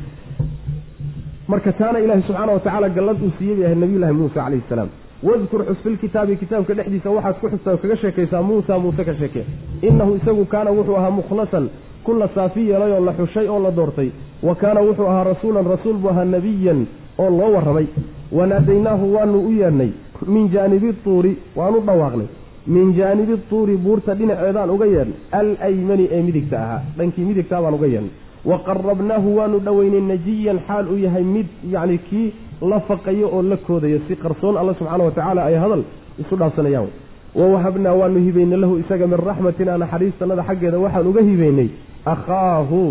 marka taana ilaahay subxaana wa tacaala gallad uu siiyey bay ahayd nabiyullahi muusa calayhi salaam. Wadkur xus filkitaabi kitaabka dhexdiisa waxaad ku xustaa kaga sheekaysaa muusa muuse ka sheekee. Innahu isagu kaana wuxuu ahaa mukhlasan kun la saafi yeelay oo la xushay oo la doortay. Wa kaana wuxuu ahaa rasuulan rasuul buu ahaa nebiyan oo loo warramay. Wanaadaynaahu waanu u yeedhnay min jaanibi tuuri waanu dhawaaqnay. Min jaanibi tuuri buurta dhinaceedaan uga yeedhnay. Alaymani ee midigta ahaa. Dhankii midigtaa baan uga yeedhnay. Wa qarabnaahu waanu dhoweynay najiyan xaal uu yahay mid yacni kii la faqayo oo la koodayo. Si qarsoon alla subxaana wa tacaala ay hadal isu dhaafsanayaan wa wahabnaa waanu hibaynay lahu isaga min raxmatina naxariistanada xaggeeda waxaan uga hibaynay. Akhaahu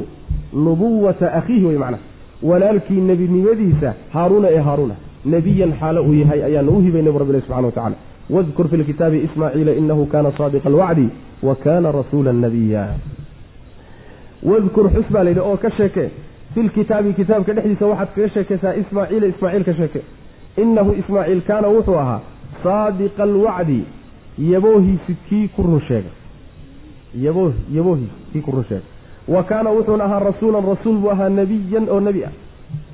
nubuwata akhiihi wey macnaha. Walaalkii nebinimadiisa haaruuna ee haaruuna nebiyan xaalo uu yahay ayaanu u hibaynay bu rabbilahi subxana wa tacala wadkur fi lkitaabi ismaaciila inahu kana saadiqa alwacdi wa kana rasuula nabiya wadkur xus baa layidhi oo ka sheeke fi lkitaabi kitaabka dhexdiisa waxaad kaga sheekaysaa ismaaciila ismaaciil ka sheeke innahu ismaaciil kaana wuxuu ahaa saadiqa alwacdi yaboohiisi kii ku run sheega yabo yaboohiis kii ku run sheegay wa kaana wuxuuna ahaa rasuulan rasuul buu ahaa nebiyan oo nebi ah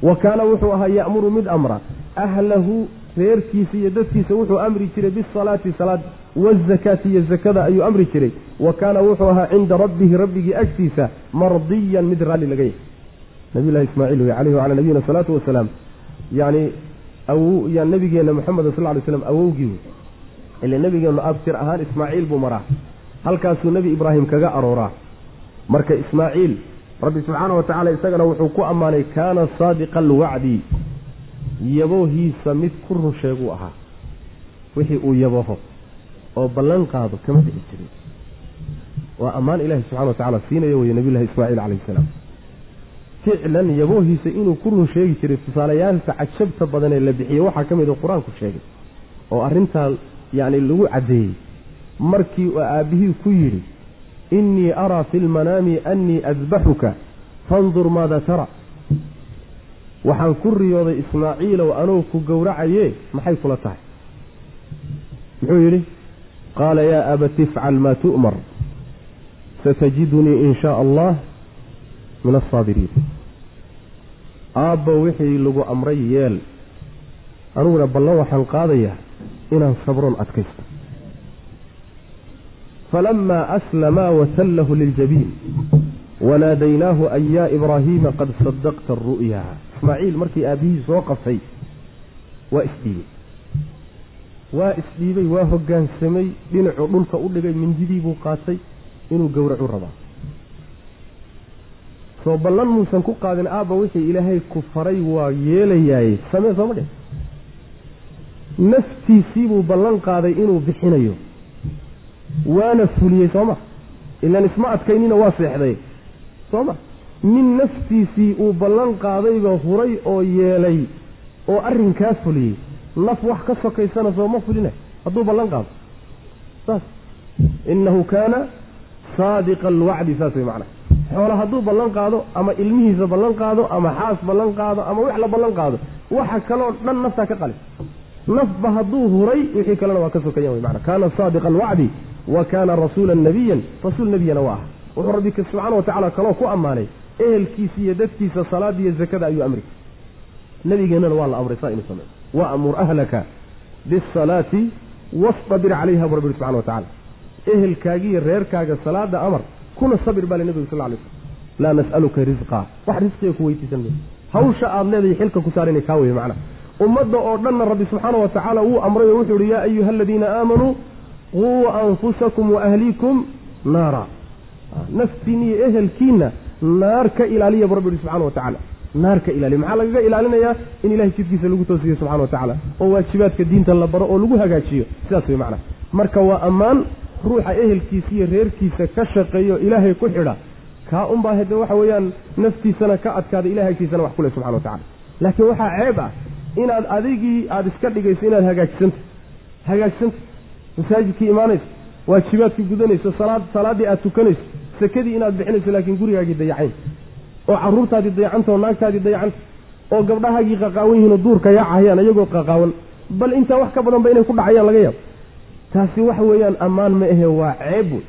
wa kaana wuxuu ahaa ya'muru mid amra ahlahu reerkiisa iyo dadkiisa wuxuu amri jiray bisalaati salaad wazakaati iyo zakada ayuu amri jiray. Wa kaana wuxuu ahaa cinda rabbihi rabbigii agtiisa mardiyan mid raalli laga yahay. Nabiyullahi ismaaciil wey caleyhi wacalaa nabiyina salaatu wasalaam yacni aw ya nabigeena moxamed sal ly slam awowgii wey. Ile nabigeenu abtir ahaan ismaaciil buu maraa. Halkaasuu nebi ibraahim kaga arooraa. Marka ismaaciil rabbi subxaana wa tacala isagana wuxuu ku ammaanay kaana saadiqa alwacdi yaboohiisa mid ku run sheeguu ahaa. Wixii uu yabaho oo ballan qaado kama dhixi jirin. Waa ammaan ilaahi subxana wa tacala siinayo weye nabiyullahi ismaaciil calayhi salaam. Ficlan yaboohiisa inuu ku run sheegi jiray tusaalayaalka cajabta badan ee la bixiyey waxaa ka mid a qur'aanku sheegay oo arrintaa yacni lagu caddeeyey. Markii uu aabbihii ku yidhi innii araa fi lmanaami annii adbaxuka fandur maada tara waxaan ku riyooday ismaaciilow anuu ku gowracaye maxay kula tahay? Muxuu yidhi qaala yaa abati ifcal maa tu'mar satajidunii in shaa allah min asaabiriin aabba wixii lagu amray yeel aniguna ballan waxaan qaadayaa inaan sabroon adkaysto. Falamaa aslamaa watallahu liljabiin wanaadaynaahu an yaa ibraahiima qad sadaqta aru'ya ismaaciil markii aabbihii soo qabtay waa isdhiibay. Waa isdhiibay waa hoggaansamay dhinacuu dhulka u dhigay mindidii buu qaatay inuu gowracu rabaa. Soo ballan muusan ku qaadin aabba wixii ilaahay ku faray waa yeelayaaye samee sooma dheh? Naftiisii buu ballan qaaday inuu bixinayo. Waana fuliyey sooma ilaan isma adkaynina waa seexday. Sooma nin naftiisii uu ballan qaadayba huray oo yeelay oo arrinkaa fuliyey. Naf wax ka sokaysana sooma fulina hadduu ballan qaado. Saas. Innahu kaana saadiqa alwacdi saas way macnaa xoola hadduu ballan qaado ama ilmihiisa ballan qaado ama xaas ballan qaado ama wax la ballan qaado waxa kaloo dhan naftaa ka qalin. Nafba hadduu huray wixii kalena waa ka sokayan wy mana kaana saadiqa alwacdi wa kaana rasuulan nabiyan rasuul nebiyana waa ah wuxuu rabbi subxaana wa tacala kaloo ku ammaanay ehelkiisa iyo dadkiisa salaada iyo zakada ayuu amri. Nabigeennana waa la amray saa inuu sameeyo waamur ahlaka bisalaati wastabir calayha bu rabbi subxana wa tacala ehelkaagiiyo reerkaaga salaada amar kuna sabir baa le nebigu sal lay slm laa nas'aluka risqa wax risqiga ku weydiisan mayso hawsha aada leedahay xilka ku saar inay kaa weye macna ummadda oo dhanna rabbi subxaana wa tacaala wuu amray oo wuxuu ihi yaa ayuha aladiina aamanuu quu anfusakum waahliikum naara. Naftiina iyo ehelkiina naar ka ilaaliya bu rabbi ihi subxana wa tacaala. Naar ka ilaaliya. Maxaa lagaga ilaalinayaa in ilahay jidkiisa lagu toosiyo subxana wa tacaala oo waajibaadka diinta la baro oo lagu hagaajiyo? Sidaas wey macna marka waa ammaan ruuxa ehelkiisa iyo reerkiisa ka shaqeeyo ilaahay ku xidha kaa unbaa hade waxa weeyaan naftiisana ka adkaada ilahay agtiisana wax kuleh subxana wa tacala laakiin waxaa ceeb ah inaad adigii aada iska dhigayso inaad hagaajisanta hagaajisanta masaajidkii imaanayso waajibaadkii gudanayso salaad salaaddii aada tukanayso sakadii inaad bixinayso laakiin gurigaagii dayacayn oo carruurtaadii dayacanta oo naagtaadii dayacanta oo gabdhahaagii qaqaawan yihiinoo duurka yaacahayaan iyagoo qaqaawan bal intaa wax ka badanba inay ku dhacayaan laga yaabo taasi waxa weeyaan ammaan ma ahe waa ceeb wey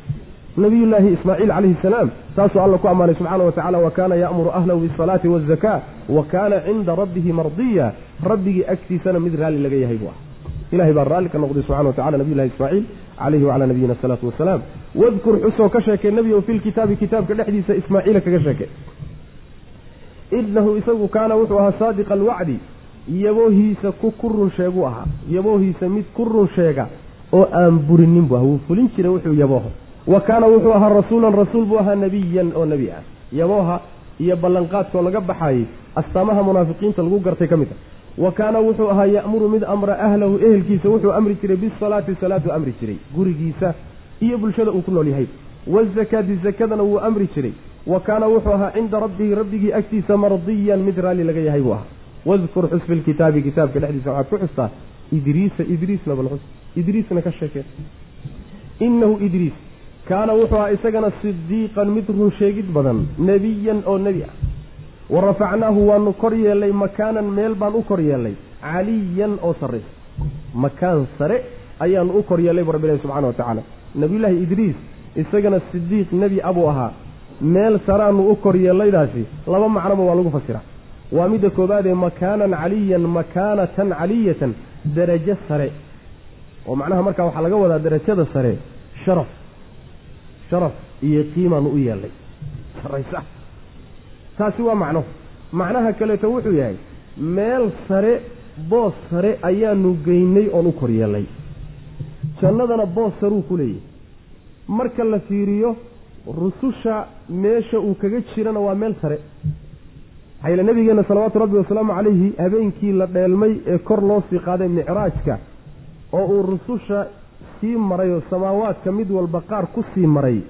nabiyullaahi ismaaciil calayhi salaam taasuu alla ku ammaanay subxaana wa tacala wa kaana ya'muru ahlahu bisalaati waazaka wa kaana cinda rabbihi mardiya. Rabbigii agtiisana mid raalli laga yahay buu ah ilahay baa raalli ka noqday subxana wa tacala nabiyullahi ismaaciil calayhi wacalaa nabiyina asalaatu wasalaam wadkur xusoo ka sheekay nebigow fi lkitaabi kitaabka dhexdiisa ismaaciila kaga sheekay. Inahu isagu kaana wuxuu ahaa saadiqa alwacdi yaboohiisa ku ku run sheeguu ahaa. Yaboohiisa mid ku run sheega oo aan burinin bu ah wuu fulin jiray wuxuu yabooho wa kaana wuxuu ahaa rasuulan rasuul buu ahaa nebiyan oo nebi ah. Yabooha iyo ballanqaadkoo laga baxaayey astaamaha munaafiqiinta lagu gartay ka mid ah. Wa kaana wuxuu ahaa ya'muru mid amra ahlahu ehelkiisa wuxuu amri jiray bisalaati salaatu amri jiray. Gurigiisa iyo bulshada uu ku nool yahay. Wazakaati zakadana wuu amri jiray. Wa kaana wuxuu ahaa cinda rabbihi rabbigii agtiisa mardiyan mid raalli laga yahay buu ahaa. Wadkur xus fi lkitaabi kitaabka dhexdiisa waxaad ku xustaa idriisa idriisna bal xus idriisna ka sheekee inahu idriis. Kaana wuxuu ahaa isagana sidiiqan mid run sheegid badan nebiyan oo nebi ah. Wa rafacnaahu waanu kor yeelnay makaanan meel baan u kor yeelnay caliyan oo sarraysa makaan sare ayaanu u kor yeelnay bu rabbi ilahi subxana wa tacaala nabiyullaahi idriis isagana sidiiq nebi abuu ahaa meel saraanu u kor yeellaydaasi laba macnoba waa lagu fasiraa waa midda koobaadee makaanan caliyan makaanatan caliyatan derajo sare. Oo macnaha markaa waxaa laga wadaa derajada sare sharaf. Sharaf iyo qiimaanu u yeellay saraysa. Taasi waa macno. Macnaha kaleeto wuxuu yahay meel sare boos sare ayaanu geynay oon u kor yeellay jannadana boos saruu ku leeyahy marka la fiiriyo rususha meesha uu kaga jirana waa meel sare. Maxaa yeele nabigeenna salawaatu rabbi wasalaamu calayhi habeenkii la dheelmay ee kor loo sii qaaday micraajka oo uu rususha sii maray oo samaawaadka mid walba qaar ku sii maray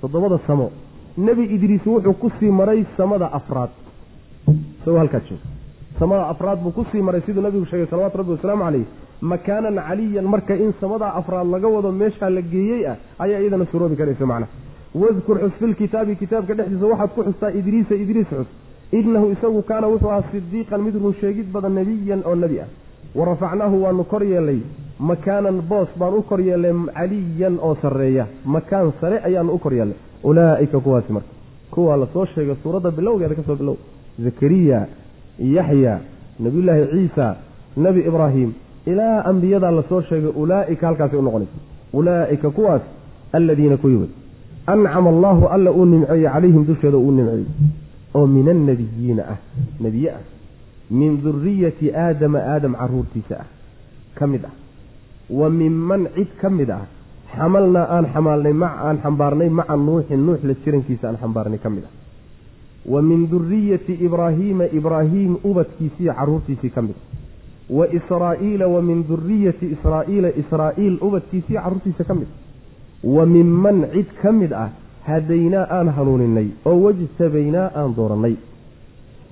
toddobada samo. Nebi idriis wuxuu ku sii maray samada afraad. Isagoo halkaa jooga. Samada afraad buu ku sii maray siduu nabigu sheegay salawatu rabbi wasalaamu caleyh makaanan caliyan marka in samadaa afraad laga wado meeshaa la geeyey ah ayaa iyadana suroobi karaysa macnaha wadkur xus filkitaabi kitaabka dhexdiisa waxaad ku xustaa idriisa idriis xus. Inahu isagu kaana wuxuu ahaa sidiiqan mid run sheegid badan nebiyan oo nebi ah. Wa rafacnaahu waanu kor yeellay makaanan boos baan u kor yeellay caliyan oo sarreeya. Makaan sare ayaanu u kor yeellay ulaa'ika kuwaasi marka. Kuwaa la soo sheegay suuradda bilowgeeda ka soo bilow. Zakariya yaxya nebiyullaahi ciisa nebi ibraahim ilaa ambiyadaa la soo sheegay ulaa'ika halkaasay u noqonaysa ulaa'ika kuwaas alladiina kuwii wey ancama allaahu alla uu nimceeyey calayhim dusheeda uu nimceeyey. Oo min annebiyiina ah nebiye ah. Min duriyati aadama aadam caruurtiisa ah. Ka mid ah. Wa minman cid ka mid ah. Xamalnaa aan xamaalnay aan xambaarnay maca nuuxin nuux la jirankiisa aan xambaarnay ka mid ah. Wa min duriyati ibraahiima ibraahiim ubadkiisiiyo caruurtiisii ka mid ah wa israa'iila wa min duriyati israa'iila israa'iil ubadkiisiiyo carruurtiisa ka mid. Wa minman cid ka mid ah hadaynaa aan hanuuninay oo wajtabaynaa aan doorannay.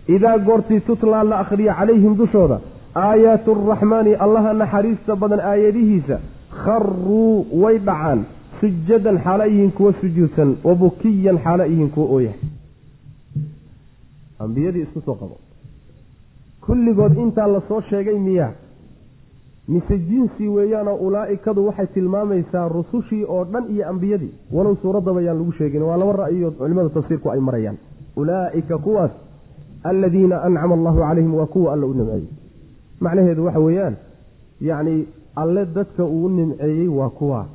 Idaa goortii tutlaa la akhriya calayhim dushooda aayaatu araxmaani allaha naxariista badan aayadihiisa kharuu way dhacaan. Sujadan xaala yihiin kuwa sujuudsan wa bukiyan xaala yihiin kuwa ooyahay. Ambiyadii isku soo qabo kulligood intaa la soo sheegay miyaa. Mise jinsi weeyaanoo ulaa'ikadu waxay tilmaamaysaa rusushii oo dhan iyo ambiyadii. Walow suuraddaba yaan lagu sheegin waa laba ra'yiyood culimada tafsiirku ay marayaan. Ulaa'ika kuwaas aladiina ancama allahu calayhim waa kuwa alla u nimceeyey. Macnaheedu waxa weeyaan yacni alle dadka uu nimceeyey waa kuwa.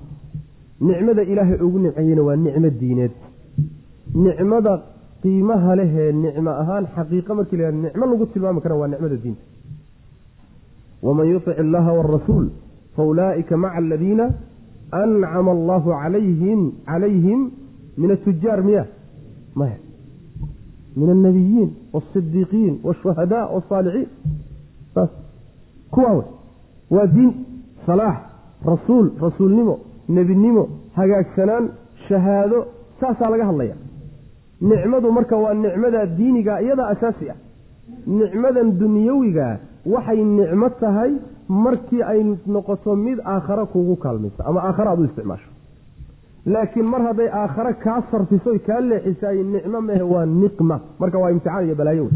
Nicmada ilaahay ugu nimceeyeyna waa nicmo diineed. Nicmada qiimaha lehee nicmo ahaan xaqiiqa markii la yihahdo nicmo lagu tilmaami kara waa nicmada diinta. waman yutic illaha waarasuul fa ulaa'ika maca aladiina ancama allahu calayhim calayhim min atujaar miya maya min alnabiyiin waasidiiqiin waashuhadaa wasaalixiin saas kuwaa wey waa diin salaax rasuul rasuulnimo nebinimo hagaagsanaan shahaado saasaa laga hadlaya nicmadu marka waa nicmada diiniga iyadaa asaasi ah. Nicmadan dunyawigaa waxay nicmo tahay markii ay noqoto mid aakhare kuugu kaalmayso ama aakhare aad u isticmaasho. Laakiin mar hadday aakhare kaa sarfiso kaa leexisaay nicmo mehe waa niqma. Marka waa imtixaan iyo balaayo wey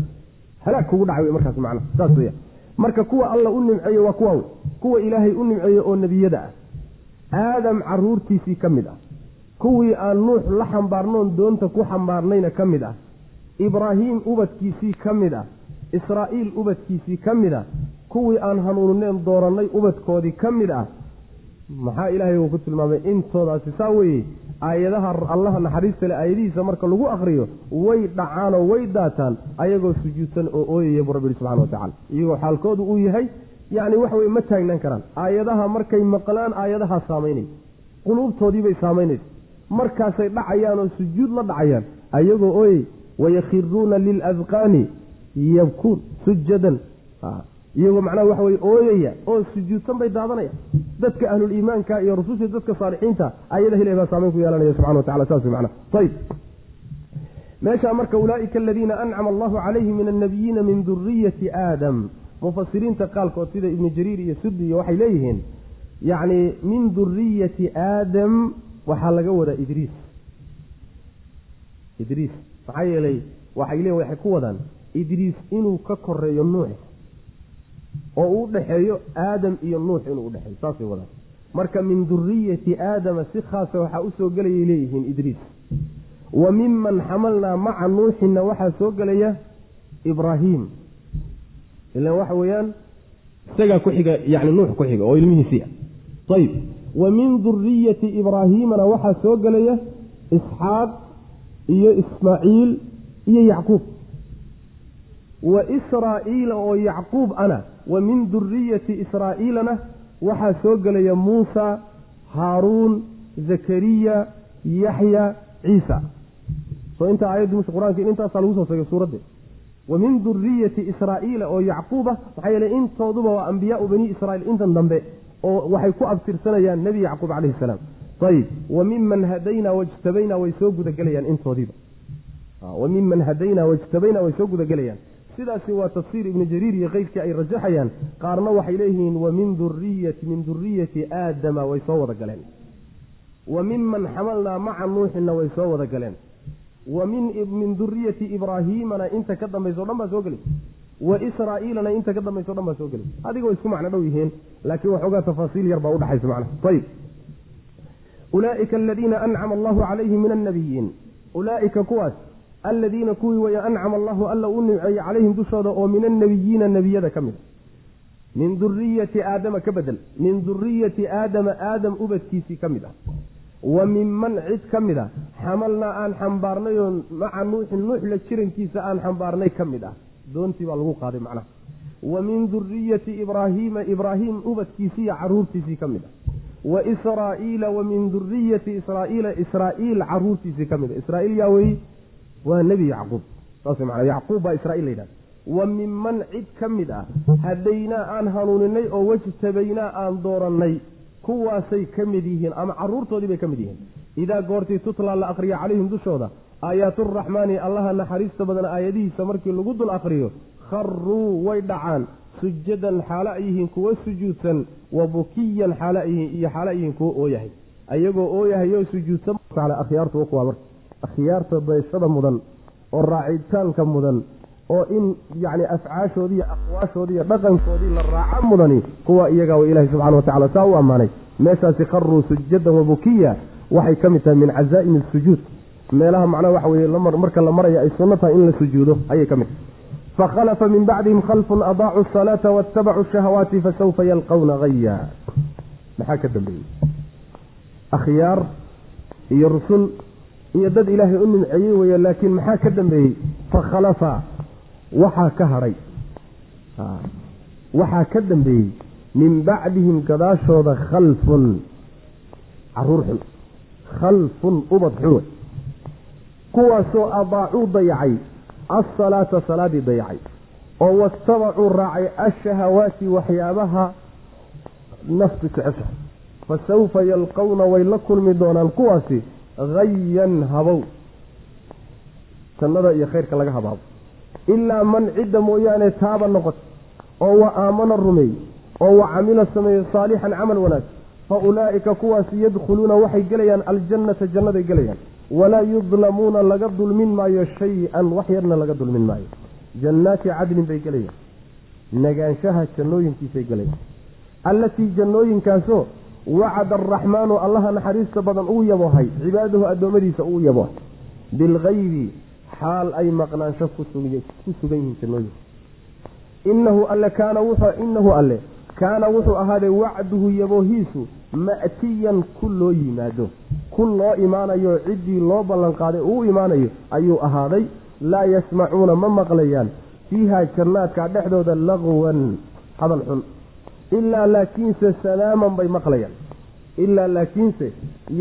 halaag kugu dhaca wey markaas macna saas weya marka kuwa alla u nimceeye waa kuwa wey kuwa ilaahay u nimceeye oo nebiyada ah. Aadam caruurtiisii ka mid ah kuwii aan nuux la xambaarnoon doonta ku xambaarnayna ka mid ah. Ibraahiim ubadkiisii ka mid ah. Israa'iil ubadkiisii ka mid ah. Kuwii aan hanuunineen doorannay ubadkoodii ka mid ah. Maxaa ilaahay uu ku tilmaamay? Intoodaasi saa weeye aayadaha allaha naxariista leh aayadihiisa marka lagu akriyo way dhacaanoo way daataan ayagoo sujuudsan oo ooyaya buu rabbi subxana wa tacala iyagoo xaalkoodu uu yahay yacni waxa weye ma taagnaan karaan. Aayadaha markay maqlaan aayadahaa saamaynaysa. Quluubtoodiibay saamaynaysa markaasay dhacayaan oo sujuud la dhacayaan ayagoo ooyey wayakhiruuna liladqaani yabkuun sujadan. Iyagoo macnaha waxa weye ooyaya oo sujuudsan bay daadanaya. Dadka ahluliimaanka iyo rususha dadka saalixiinta ayada ilahi baa saamayn ku yeelanaya subxana wa tacala saas mana ayb meeshaa marka ulaa'ika aladiina ancama allahu calayhim min annabiyiina min duriyati aadam. Mufasiriinta qaalkood sida ibnu jariir iyo sudi iyo waxay leeyihiin yacni min duriyati aadam waxaa laga wadaa idriis idriis maxaa yeelay waxay leeyihiin waxay ku wadaan idriis inuu ka koreeyo nuux oo uu udhexeeyo aadam iyo nuux inuu udhexeeyo saasay wadaan. Marka min duriyati aadama si khaasa waxaa u soo gelayay leeyihiin idriis wa miman xamalnaa maca nuuxinna waxaa soo gelaya ibraahim. Ilan waxa weeyaan isagaa ku xiga yani nuux ku xiga oo ilmihiisiia ayib wa min duriyati ibraahiimana waxaa soo gelaya isxaaq iyo ismaaciil iyo yacquub. Wa israa'iila oo yacquub ana wa min duriyati israa'iilana waxaa soo gelaya muusa haaruun zakariya yaxya ciisa. Soo intaa aayaddu mus qur'aanka intaasaa lagu soo sheegay suuradde. Wa min duriyati israa'iila oo yacquuba maxaa yeele intooduba waa ambiyaau bani israiil intan dambe oo waxay ku abtirsanayaan nebi yacquub calayhi salaam. Ayib wa miman hadaynaa wajtabaynaa way soo gudagelayaan intoodiiba wa miman hadaynaa wajtabaynaa way soo gudagelayaan. Sidaasi waa tafsiir ibnu jariir iyo keyrkii ay rajaxayaan. Qaarna waxay leeyihiin wa min duriyati min duriyati aadama way soo wada galeen wa miman xamalnaa maca nuuxinna way soo wada galeen wa min duriyati ibraahiimana inta ka dambaysa o dhan baa soo gelay wa israa'iilana inta ka dambaysa o dhan baa soo gelay. Adiga way isku macno dhow yihiin laakiin waxoogaa tafaasiil yar baa udhaxaysa macnaha. Ayib ulaaika aladiina ancama allahu calayhim min annabiyiin. Ulaaika kuwaas aladiina kuwii waya ancama allahu alla u nimceeyey calayhim dushooda oo min annabiyiina nebiyada ka mid. A min duriyati aadama ka bedel. Min duriyati aadama aadam ubadkiisii ka mid ah. Wa minman cid ka mid a xamalnaa aan xambaarnay oo maca nuuxin nuux la jirankiisa aan xambaarnay ka mid ah doontii baa lagu qaaday macnaha. Wa min duriyati ibraahiima ibraahim ubadkiisiiyo caruurtiisii ka mid ah wa israa'iila wa min duriyati israa'iila israa'iil caruurtiisii ka mid a. Israa'iil yaa weeye waa nebi yacquub. Saas mana yacquub baa israiil la yidhahda wa minman cid ka mid ah hadaynaa aan hanuuninay oo wajtabaynaa aan doorannay kuwaasay ka mid yihiin ama caruurtoodii bay ka mid yihiin. Idaa goortii tutlaa la akriya calayhim dushooda aayaaturaxmaani allaha naxariista badan aayadihiisa markii lagu dul akriyo kharuu way dhacaan. Sujadan xaalo ay yihiin kuwo sujuudsan wa bukiyan xaalo ay yihiin iyo xaalo ay yihiin kuwo ooyahay. Ayagoo ooyahayoo sujuudsan akhyaartu kuwaa marka akhyaarta dayashada mudan oo raacitaanka mudan oo in yacni afcaashoodii iyo aqwaashoodii dhaqankoodii la raaco mudani kuwa iyagaa wa ilaahi subxana watacala saa u ammaanay. Meeshaasi kharuu sujadan wabukiya waxay ka mid tahay min cazaa'imi asujuud meelaha macnaha waxa weye marka la maraya ay sunno tahay in la sujuudo ayay ka mid fakhalafa min bacdihim khalfun adaacuu asalaata waattabacuu shahawaati fasawfa yalqawna haya maxaa ka dambeeyey? Akhyaar iyo rusul iyo dad ilaahay u nimceeyey weeye laakiin maxaa ka dambeeyey? Fakhalafa waxaa ka hadhay waxaa ka dambeeyey min bacdihim gadaashooda khalfun. Caruur xun. Khalfun ubad xun. wey kuwaasoo adaacuu dayacay alsalaata salaadii dayacay oo watabacuu raacay ashahawaati waxyaabaha naftu jecesha fa sawfa yalqawna way la kulmi doonaan kuwaasi hayan habow jannada iyo khayrka laga habaabo. Ilaa man cidda mooyaane taaba noqota oo wa aamana rumeey oo wa camila sameeye saalixan camal wanaag fa ulaa'ika kuwaasi yadkhuluuna waxay gelayaan aljannata jannaday gelayaan walaa yudlamuuna laga dulmin maayo shay-an wax yarna laga dulmin maayo jannaati cadlin bay gelayaan nagaanshaha jannooyinkiisay gelayaan allatii jannooyinkaasoo wacada araxmaanu allaha naxariista badan uu yabohay cibaadahu addoommadiisa uu yabohay bilgaybi xaal ay maqnaansho ku sugan yihiin jannooyinka inahu alle kaana wuxuu inahu alle kaana wuxuu ahaaday wacduhu yaboohiisu ma'tiyan ku loo yimaado. Ku loo imaanayo ciddii loo ballanqaaday uu imaanayo ayuu ahaaday laa yasmacuuna ma maqlayaan. Fiiha jannaadka dhexdooda laqwan hadal xun. Ilaa laakiinse salaaman bay maqlayaan. Ilaa laakiinse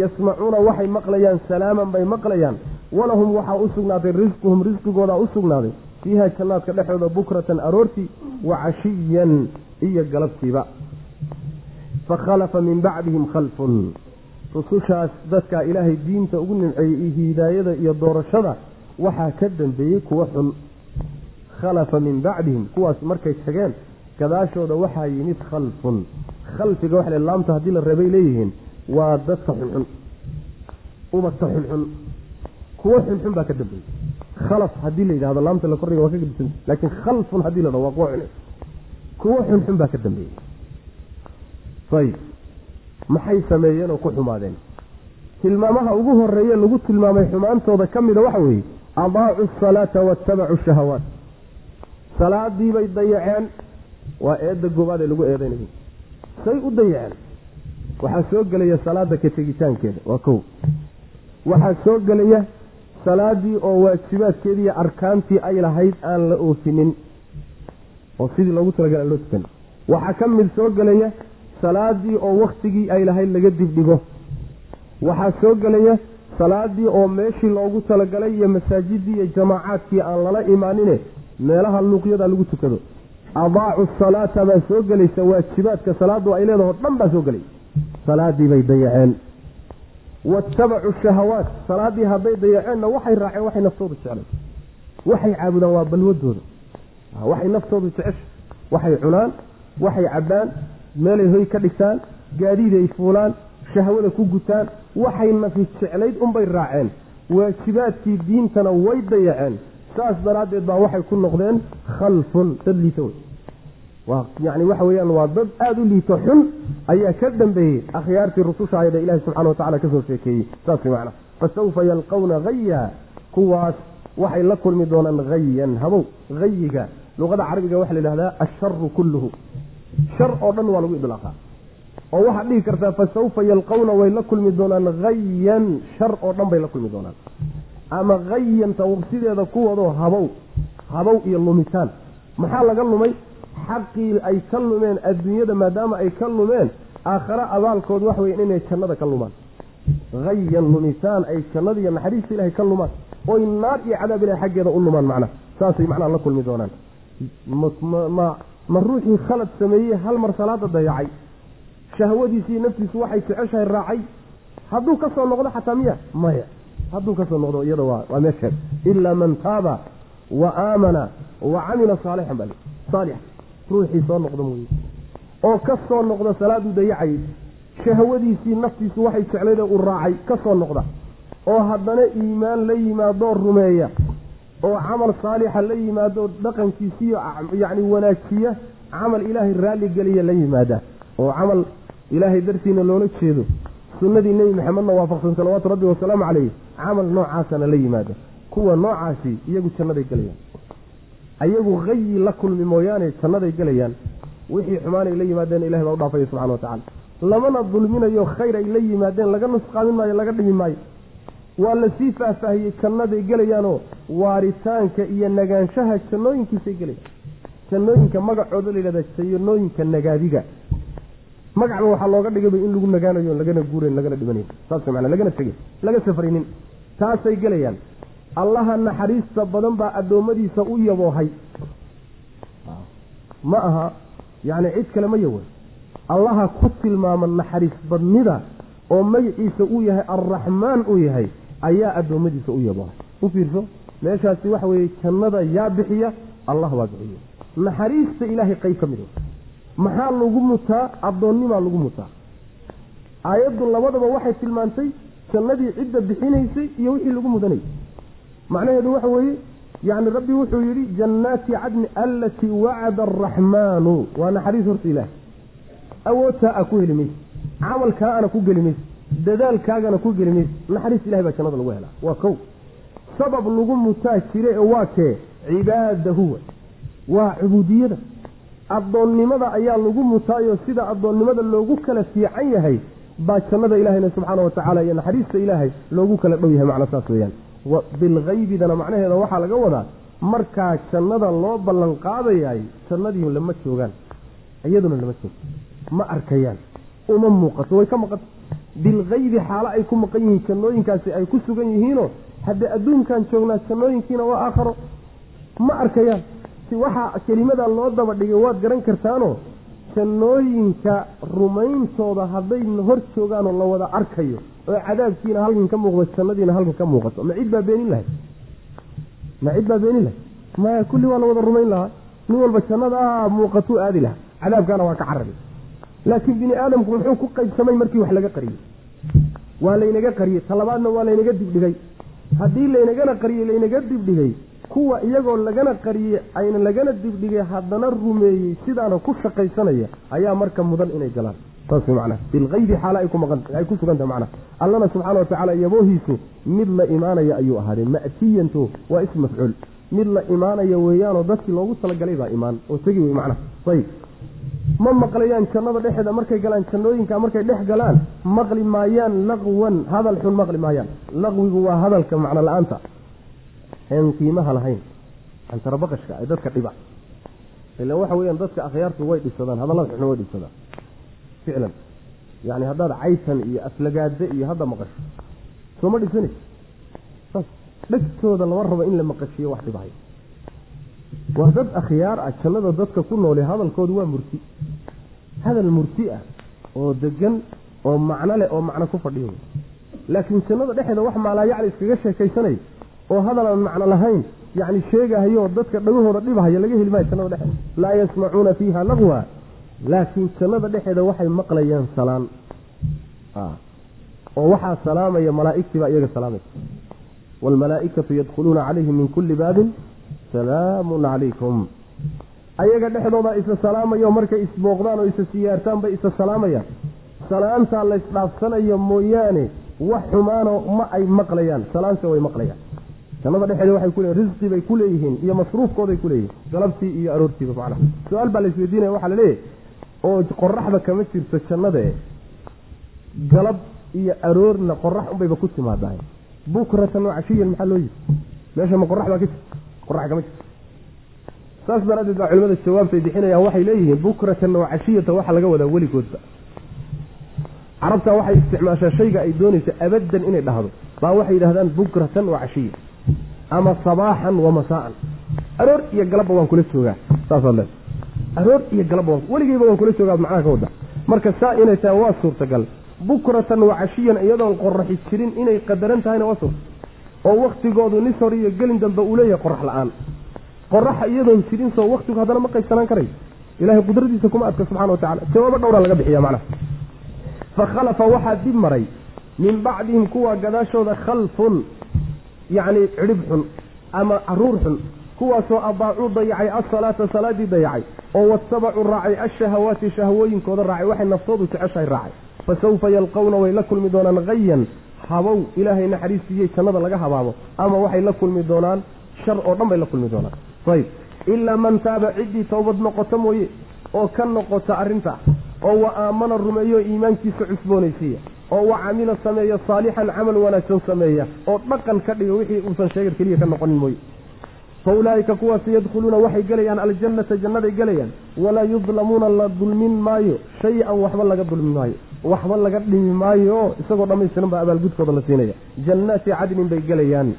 yasmacuuna waxay maqlayaan salaaman bay maqlayaan. Walahum waxaa u sugnaaday risquhum risqigoodaa u sugnaaday. Fiiha jannaadka dhexdooda bukratan aroortii wa cashiyan iyo galabtiiba fakhalafa min bacdihim khalfun. Rusushaas dadkaa ilaahay diinta ugu nimceeyey iyo hidaayada iyo doorashada waxaa ka dambeeyey kuwo xun. Khalafa min bacdihim kuwaas markay tageen gadaashooda waxaa yimid khalfun. Khalfiga waxa laamta haddii la reebay leeyihiin waa dadka xunxun ubadka xunxun. Kuwo xunxun baa ka dambeeyey khalaf haddii la yidhahdo laamta la kordhiga waa ka gedisan laakiin khalfun haddii la dhaho waa kuwo xun kuwo xunxun baa ka dambeeyey. Ayib maxay sameeyeen oo ku xumaadeen? Tilmaamaha ugu horeeye lagu tilmaamay xumaantooda ka mida waxa weeye adaacu asalaata waatabacu shahawaat. Salaadiibay dayaceen waa eedda goobaad ee lagu eedaynayay say u dayaceen. Waxaa soo gelaya salaada ka tegitaankeeda waa kow. Waxaa soo gelaya salaadii oo waajibaadkeediiyo arkaantii ay lahayd aan la oofinin oo sidii loogu talagala loo tukan waxaa ka mid soo gelaya salaadii oo wakhtigii ay lahayd laga dibdhigo waxaa soo gelaya salaadii oo meeshii loogu talagalay iyo masaajidii iyo jamaacaadkii aan lala imaanine meelaha luuqyada lagu tukado. Adaacu salaata baa soo gelaysa waajibaadka salaadu ay leedaho dhan baa soo gelay salaadii bay dayaceen. Waatabacu shahawaat salaadii hadday dayaceenna waxay raaceen waxay naftoodu jeclay waxay caabudaan waa balwadooda waxay naftoodu jecesha waxay cunaan waxay cabbaan meelay hoy ka dhigtaan gaadiiday fuulaan shahwada ku gutaan waxay nafi jeclayd unbay raaceen. Waajibaadkii diintana way dayaceen saas daraaddeed baa waxay ku noqdeen khalfun dad liito wey. Yani waxa weeyaan waa dad aada u liito xun ayaa ka dambeeyey akhyaartii rususha ayada ilahi subxana wa tacala ka soo sheekeeyey. Saas macna fasawfa yalqawna haya kuwaas waxay la kulmi doonaan hayan habow hayiga luqada carabiga waxaa la yidhahdaa asharu kulluhu. Shar oo dhan waa lagu idlaaqaa oo waxaad dhihi kartaa fasawfa yalqawna way la kulmi doonaan hayan shar oo dhan bay la kulmi doonaan. Ama hayanta sideeda kuwadoo habow habow iyo lumitaan. Maxaa laga lumay? Xaqii ay ka lumeen adduunyada maadaama ay ka lumeen aakhare abaalkood wax weya inay jannada ka lumaan. Hayan lumitaan ay jannada iyo naxariista ilahay ka lumaan. Oy naar iyo cadaab ilahay xaggeeda u lumaan macnaha saasay macnaha la kulmi doonaan ma ruuxii khalad sameeyey hal mar salaada dayacay. Shahwadiisiiyo naftiisu waxay jeceshahay raacay. Hadduu ka soo noqdo xataa miya maya. Hadduu ka soo noqdo iyada waa meesheed ilaa man taaba wa aamana wa camila saalixan bal saalix ruuxii soo noqda mooye. Oo ka soo noqda salaaduu dayacayay shahwadiisii naftiisu waxay jeclayde uu raacay ka soo noqda. Oo haddana iimaan la yimaadoo rumeeya oo camal saalixa la yimaado dhaqankiisiiyo yacni wanaajiya camal ilaahay raalli geliya la yimaada oo camal ilaahay dartiina loola jeedo sunnadii nebi maxamedna waafaqsan salawaatu rabbi wasalaamu caleyh camal noocaasana la yimaada. kuwa noocaasi iyagu jannaday gelayaan. ayagu hayi la kulmi mooyaane jannaday gelayaan. wixii xumaanay la yimaadeen ilahay baa u dhaafaya subxana wa tacala lamana dulminayo khayr ay la yimaadeen laga nusqaamin maayo laga dhimi maayo waa la sii faahfaahiyey jannaday gelayaanoo waaritaanka iyo nagaanshaha jannooyinkiisay gelayaan. Jannooyinka magacooda la yidhahda jannooyinka nagaadiga magacba waxaa looga dhigayba in lagu nagaanayo lagana guurayn lagana dhimanayn. Saas manaa lagana tegin laga safrinin taasay gelayaan. Allaha naxariista badan baa addoommadiisa u yaboohay. Ma aha yacni cid kale ma yawan allaha ku tilmaama naxariis badnida oo magaciisa uu yahay alraxmaan uu yahay ayaa addoommadiisa u yaboohay u fiirso? Meeshaasi waxa weeye jannada yaa bixiya allah baa bixiya naxariista ilaahay qayb ka mid maxaa lagu mutaa? Addoonnimaa lagu mutaa. Aayaddu labadaba waxay tilmaantay jannadii cidda bixinaysay iyo wixii lagu mudanayay macnaheedu waxa weeye yacni rabbi wuxuu yidhi jannaati cadni allatii wacada araxmaanu waa naxariis horta ilaah awoodtaa a ku heli mayse camalkaana ku geli mayse dadaalkaagana ku geli mayse naxariis ilahay baa jannada lagu helaa. Waa kow. Sabab lagu mutaa jire oo waa kee? Cibaadahuwa waa cubuudiyada. Addoonnimada ayaa lagu mutaayo sida addoonnimada loogu kala fiican yahay baa jannada ilaahayna subxaana wa tacaala iyo naxariista ilaahay loogu kala dhow yahay macna saas weeyaan. Bilhaybidana macnaheeda waxaa laga wadaa markaa jannada loo ballan jannadii lama joogaan. Iyaduna lama joogto ma arkayaan. Uma muuqato. Way ka maqan bilhaybi xaalo ay ku maqan yihiin jannooyinkaasi ay ku sugan yihiinoo haddee adduunkan joognaa jannooyinkiina waa aakharo. Ma arkayaan si waxaa kelimada loo daba dhigay waad garan kartaanoo jannooyinka rumayntooda hadday hor joogaanoo la wada arkayo oo cadaabkiina halkan ka muuqdo jannadiina halkan ka muuqato. Ma cid baa beenin lahay? Ma cid baa beenin lahay? Maya kulli waa la wada rumayn lahaa. Nin walba jannadaa muuqatuu aadi lahaa. Cadaabkaana waa ka carabi laakiin bini aadamku muxuu ku qaybsamay markii wax laga qariyey. Waa laynaga qariyey talabaadna waa laynaga dibdhigay. Haddii laynagana qariyey laynaga dibdhigay. Kuwa iyagoo lagana qariyey ayna lagana dibdhigay haddana rumeeyey sidaana ku shaqaysanaya ayaa marka mudan inay galaan. Saas way macnaha. Bilgaybi xaala ay ku maqan ay ku sugan tahay macnaha. Allana subxaana wa tacaala yaboohiisu mid la imaanaya ayuu ahaaday. Ma'tiyantu waa ism mafcuul. Mid la imaanaya weeyaanoo dadkii loogu talagalay baa imaan oo tegi wey macnaha. Ayib ma maqlayaan jannada dhexeeda markay galaan jannooyinka markay dhex galaan maqli maayaan laqwan hadal xun maqli maayaan. Laqwigu waa hadalka macno la'aanta. Een qiimaha lahayn antarabaqashka ee dadka dhiba. Ilan waxa weeyaan dadka akhyaartu way dhibsadaan hadallada xun way dhibsadaan ficlan. Yani haddaad caytan iyo aflagaade iyo hadda maqasho. Soo ma dhibsanaysa saas dhegtooda lama rabo in la maqashiyo wax dhibahay waa dad akhyaar ah jannada dadka ku noole hadalkoodu waa murti hadal murti ah oo degan oo macno leh oo macno ku fadhiyo. Laakiin jannada dhexeeda wax maalaayacli iskaga sheekaysanay oo hadal aan macno lahayn yacni sheegahayo dadka dhagahooda dhibahaya laga heli maayo jannada dhexeeda laa yasmacuuna fiiha laqwa laakiin jannada dhexeeda waxay maqlayaan salaan. Oo waxaa salaamaya malaa'igtii baa iyaga salaamaysa waalmalaa'ikatu yadkhuluuna calayhim min kulli baabin salaamun calaykum. Ayaga dhexdoodaa isa salaamayo markay isbooqdaan oo isa siyaartaan bay isa salaamayaan. Salaantaa la ysdhaafsanayo mooyaane wax xumaano ma ay maqlayaan. Salaanse way maqlayaan. Jannada dhexeeda waxay kuleeyihin risqi bay ku leeyihiin iyo masruufkooday ku leeyihiin galabtii iyo aroortiiba macnaha su'aal baa la isweydiinaya waxaa la leeyahy oo qoraxda kama jirto jannade galab iyo aroorna qorax unbayba ku timaadahay bukratan wa cashiyan maxaa loo yiri meesha ma qorax baa ka jirta qorax kama jirto saas daraaddeed baa culimada jawaabtay bixinayaan waxay leeyihiin bukratan wa cashiyata waxaa laga wadaa weligoodba. Carabta waxay isticmaashaa shayga ay doonaysa abaddan inay dhahdo. Baa waxay yidhahdaan bukratan wa cashiya. Ama sabaaxan wa masaa'an. Aroor iyo galabba waan kula joogaa saasaad leeda aroor iyo galabba waan weligeyba waan kula joogaa macnaha ka wadda. Marka saa inay tahay waa suurtagal. Bukratan wa cashiyan iyadoon qoraxi jirin inay qadaran tahayna waa suurta oo waktigoodu nis iyo gelin dambe uu leeyahay qorax la'aan. Qoraxa iyadoon jirin soo waktigu haddana ma qaybsanaan karayo ilahay qudradiisa kuma adka subxana wa tacala jawaabo dhowraa laga bixiya macnaha. Fa khalafa waxaa dib maray. Min bacdihim kuwa gadaashooda khalfun yacni cidhib xun ama carruur xun kuwaasoo abaacuu dayacay asalaata salaadii dayacay oo watabacuu raacay ashahawaati shahwooyinkooda raacay waxay naftoodu jeceshahay raacay. Fa sawfa yalqawna way la kulmi doonaan hayan habow ilaahay naxariistiiyey jannada laga habaabo ama waxay la kulmi doonaan shar oo dhan bay la kulmi doonaan. Ayb ilaa man taaba ciddii towbad noqoto mooye oo ka noqota arrintaa oo wa aamana rumeeyo iimaankiisa cusboonaysiiya oo wa camila sameeya saalixan camal wanaagsan sameeya oo dhaqan ka dhiga wixii uusan sheegar keliya ka noqonin mooye. Fa ulaa'ika kuwaas yadkhuluuna waxay gelayaan aljannata jannaday gelayaan walaa yudlamuuna la dulmin maayo shay-an waxba laga dulmi maayo waxba laga dhimi maayo isagoo dhammaystiran baa abaalgudkooda la siinaya. Jannaati cadnin bay gelayaan.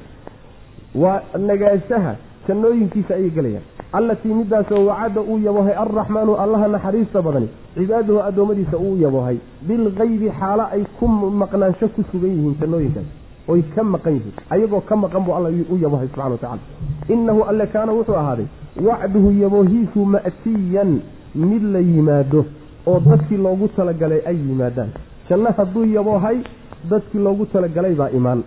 Waa nagaasaha jannooyinkiisa ayay gelayaan. Allatii midaasoo wacada uu yabohay alraxmaanu allaha naxariista badani cibaadahu addoommadiisa uu yabohay. Bilkaybi xaalo ay ku maqnaansho ku sugan yihiin jannooyinkaas. Oy ka maqan yihiin. Ayagoo ka maqan buu alla u yabohay subxana wa tacala innahu alle kaana wuxuu ahaaday wacduhu yaboohiisu ma'tiyan mid la yimaado oo dadkii loogu talagalay ay yimaadaan. Janno hadduu yaboohay dadkii loogu talagalay baa imaan.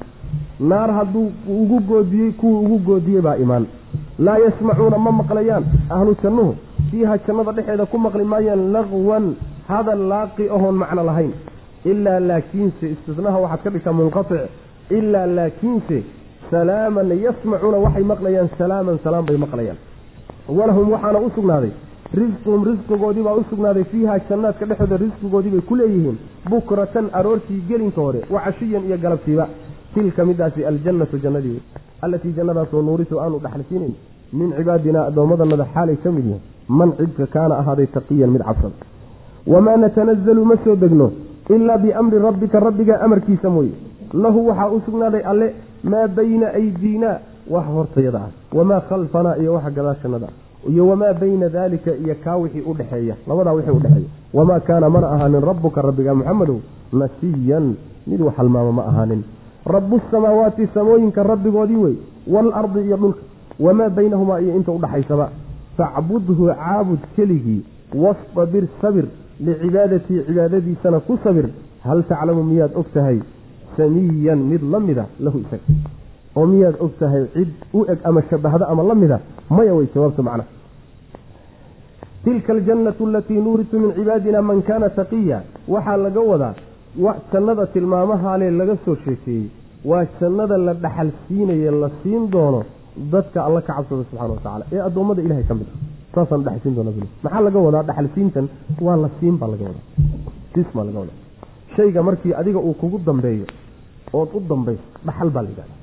Naar hadduu ugu goodiyey kuwii ugu goodiyey baa imaan. Laa yasmacuuna ma maqlayaan ahlu jannuhu fiiha jannada dhexeeda ku maqli maayaan laqwan hadal laaqi ahoon macno lahayn. Ilaa laakiinse istisnaha waxaad ka dhigtaa munqatic ilaa laakiinse salaaman yasmacuuna waxay maqlayaan salaaman salaam bay maqlayaan. Walahum waxaana u sugnaaday risquhum risqigoodii baa u sugnaaday fiiha jannaadka dhexdooda risqigoodii bay ku leeyihiin bukratan aroortii gelinka hore wa cashiyan iyo galabtiiba. Tilka midaasi aljannatu jannadii allatii jannadaasoo nuurisu aanu dhaxalsiinayn min cibaadinaa addoommadanada xaalay ka mid yihiin man cidka kaana ahaaday taqiyan mid cabsada wamaa natanazalu ma soo degno ilaa biamri rabbika rabbigaa amarkiisa mooye. Lahu waxaa u sugnaaday alle maa bayna aydiinaa wax hortayada ah wamaa khalfanaa iyo waxa gadaashannada iyo wamaa bayna daalika iyo kaa wixii udhexeeya labadaa wixii udhexeeya wamaa kaana mana ahaanin rabbuka rabbiga muxamedow nasiyan. Mid wax halmaamo ma ahaanin. Rabu samaawaati samooyinka rabbigoodii wey waalardi iyo dhulka. Wamaa baynahumaa iyo inta udhaxaysaba facbudhu caabud keligii wastabir sabir licibaadatii cibaadadiisana ku sabir. Hal taclamu miyaad og tahay? Samiyan mid la mida lahu isaga oo miyaad og tahay cid u eg ama shabahda ama la mida maya way jawaabta macnaha tilka aljannatu alatii nuuritu min cibaadina man kaana taqiya waxaa laga wadaa jannada tilmaamahaale laga soo sheekeeyey. Waa jannada la dhaxal siinaye la siin doono dadka alla ka cabsada subxana wa tacala ee addoommada ilahay ka mid ah saasaan dhaxalsiin doona maxaa laga wadaa dhaxalsiintan waa la siin baa laga wadaa. Siis baa laga wadaa. Shayga markii adiga uu kugu dambeeyo ood u dambayso dhaxal baa la yidhahda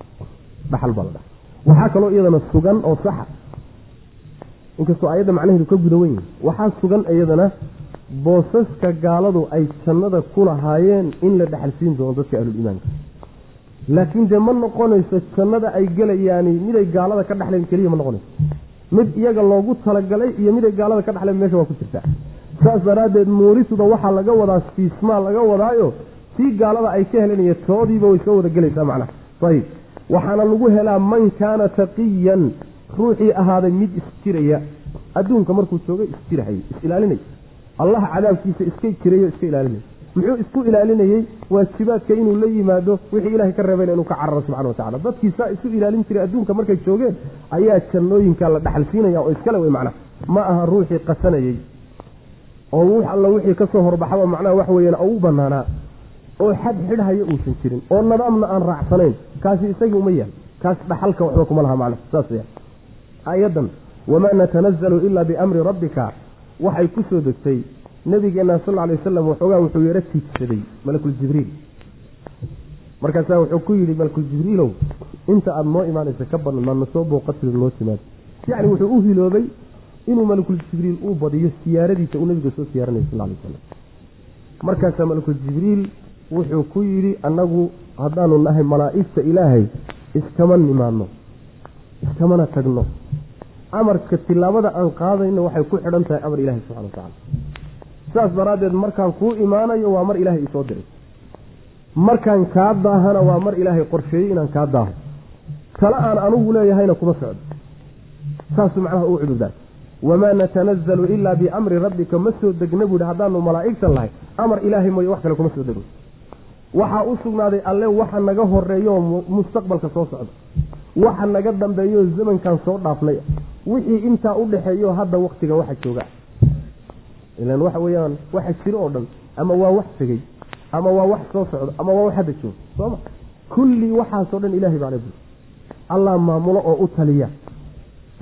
dhaxal baa la dhaha waxaa kaloo iyadana sugan oo saxa inkastoo ayadda macnaheedu ka guda wen yahi waxaa sugan iyadana boosaska gaaladu ay jannada ku lahaayeen in la dhexalsiin doono dadka ahluliimaanka. Laakiin dee ma noqonayso jannada ay gelayaani miday gaalada ka dhexleen keliya ma noqonayso. Mid iyaga loogu talagalay iyo miday gaalada ka dhexleen meesha waa ku jirtaa. Saas daraaddeed muurisuda waxaa laga wadaa siismaa laga wadaayo tii gaalada ay ka helanaya toodiiba way soo wada gelaysaa macnaha. Ayib waxaana lagu helaa man kaana taqiyan ruuxii ahaaday mid isjiraya adduunka markuu joogay isjirahayy is-ilaalinay allah cadaabkiisa iska jirayo iska ilaalinay muxuu isku ilaalinayey waajibaadka inuu la yimaado wixii ilahay ka reebayna inuu ka cararo subxana watacala dadkii saa isu ilaalin jiray adduunka markay joogeen ayaa jannooyinka la dhaxal siinaya oo iskale wey macnaha. Ma aha ruuxii qasanayey oo wux alla wixii ka soo horbaxaba macnaha wax weeyaan oo banaanaa oo xad xidhhaya uusan jirin oo nadaamna aan raacsanayn. Kaasi isagii uma yaal. Kaas dhaxalka waxba kuma laha macnaha saas weyaan aayadan wamaa natanazalu ilaa biamri rabbika. Waxay ku soo degtay. Nabigeena sal alay wasalam waxoogaa wuxuu yaro tiigsaday malakuljibriil markaasaa wuxuu ku yidhi malakuljibriilow inta aada noo imaanaysa ka badan maadna soo booqatid noo timaad. Yacni wuxuu u hiloobay inuu malakuljibriil uu badiyo siyaaradiisa uu nabiga soo siyaaranaya sal alay wasalam markaasaa malakuljibriil wuxuu ku yidhi annagu haddaanu nahay malaa'igta ilaahay iskama nimaadno iskamana tagno. Amarka tilaabada aan qaadayno waxay ku xidhan tahay amar ilahi subxana watacala saas daraaddeed markaan kuu imaanayo waa mar ilaahay isoo diray. Markaan kaa daahana waa mar ilaahay qorsheeyey inaan kaa daaho. Tale aan anugu leeyahayna kuma socdo saasuu macnaha ugu cudurdaas wamaa natanazalu ilaa biamri rabbika ma soo degna buuhi haddaanu malaa'igtan lahay amar ilaahay mooye wax kale kuma soo degno waxaa u sugnaaday alle waxa naga horeeyooo mustaqbalka soo socda. Waxa naga dambeeyooo zamankan soo dhaafnay. Wixii intaa u dhexeeyo hadda waktiga waxa jooga. Ilan waxa weeyaan waxa jiro oo dhan ama waa wax tegey ama waa wax soo socdo ama waa wax hadda jooga. Sooma kullii waxaasoo dhan ilahay baa lebu allah maamulo oo u taliya.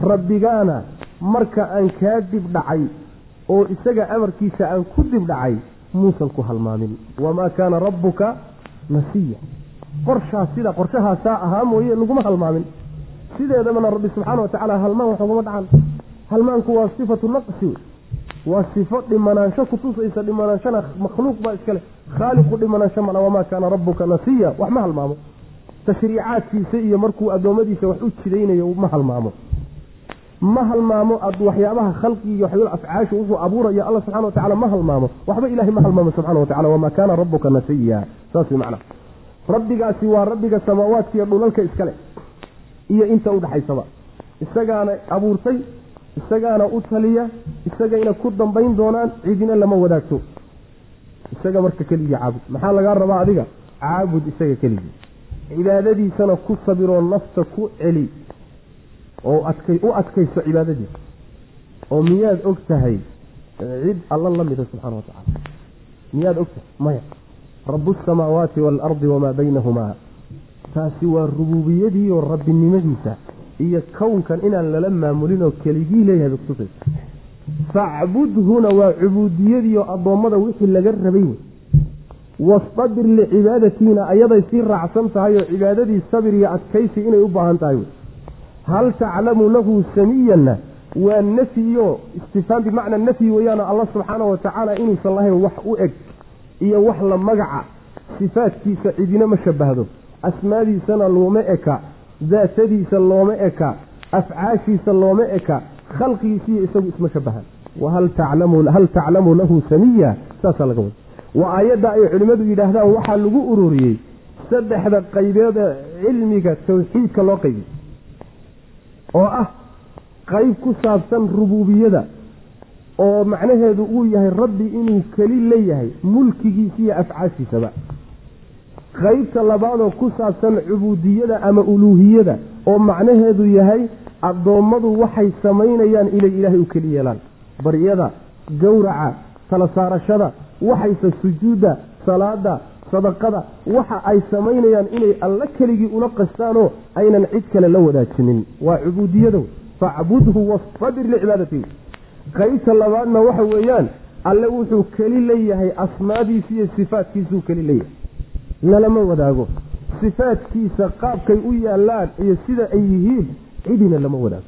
Rabbigaana marka aan kaa dib dhacay oo isaga amarkiisa aan ku dib dhacay muusan ku halmaamin. Wamaa kaana rabbuka nasiya. Qorshaas sida qorshahaasaa ahaa mooye laguma halmaamin. Sideedabana rabbi subxaana wa tacaala halmaan wax ugama dhacan halmaanku waa sifatu naqsi. Waa sifo dhimanaansho kutusaysa dhimanaanshana makhluuq baa iskale khaaliqu dhimanaansho mala wamaa kaana rabbuka nasiya. Wax ma halmaamo. Tashriicaadkiisa iyo markuu addoommadiisa wax u jidaynayo ma halmaamo ma halmaamo waxyaabaha khalqigi iyo waxyaaba afcaashu wuxuu abuuraya alla subxana watacala ma halmaamo. Waxba ilahay ma halmaamo subxana wa tacala wamaa kaana rabbuka nasiya. Saas way macnaha rabbigaasi waa rabbiga samaawaadka iyo dhulalka iskale. Iyo inta udhaxaysaba isagaana abuurtay isagaana u taliya isagayna ku dambayn doonaan cidina lama wadaagto. Isaga marka keligii caabud. Maxaa lagaa rabaa adiga? Caabud isaga keligii cibaadadiisana ku sabiroo nafta ku celi oo adkay u adkayso cibaadadiisa oo miyaad og tahay cid alla la mida subxana wa tacaala miyaad og tahay? Maya. Rabu asamaawaati waalardi wamaa baynahumaa. Taasi waa rububiyadii oo rabbinimadiisa iyo kownkan inaan lala maamulin oo keligii leeyahay bay kutusaysa facbudhuna waa cubuudiyadii oo addoommada wixii laga rabay wey. Wastabir licibaadatiina ayaday sii raacsan tahay oo cibaadadii sabir iyo adkaysi inay u baahan tahay wey hal taclamu lahu samiyanna waa nafyiyo istifhaam bimacna nafyi weeyaano alla subxaana wa tacaala inuusan lahayn wax u eg iyo wax la magaca sifaadkiisa cidina ma shabahdo asmaadiisana looma eka daatadiisa looma eka afcaashiisa looma eka khalqigiisiiyo isagu isma shabahaan wahal taclamu lahu samiya saasaa laga wada waa aayadda ay culimmadu yidhaahdaan waxaa lagu ururiyey saddexda qaybeed ee cilmiga tawxiidka loo qaybiyey oo ah qayb ku saabsan rububiyada oo macnaheedu uu yahay rabbi inuu keli leeyahay mulkigiisa iyo afcaashiisaba. Qaybta labaadoo ku saabsan cubuudiyada ama uluuhiyada oo macnaheedu yahay addoommadu waxay samaynayaan inay ilaahay u keli yeelaan. Baryada gowraca tala saarashada waxayse sujuudda salaada sadaqada waxa ay samaynayaan inay alla keligii ula qastaanoo aynan cid kale la wadaajinin waa cubuudiyado facbudhu wastabir licibaadatihi qaybta labaadna waxa weeyaan alle wuxuu keli leeyahay asmaadiisa iyo sifaadkiisuu keli leeyahay lalama wadaago. Sifaadkiisa qaabkay u yaallaan iyo sida ay yihiin cidina lama wadaago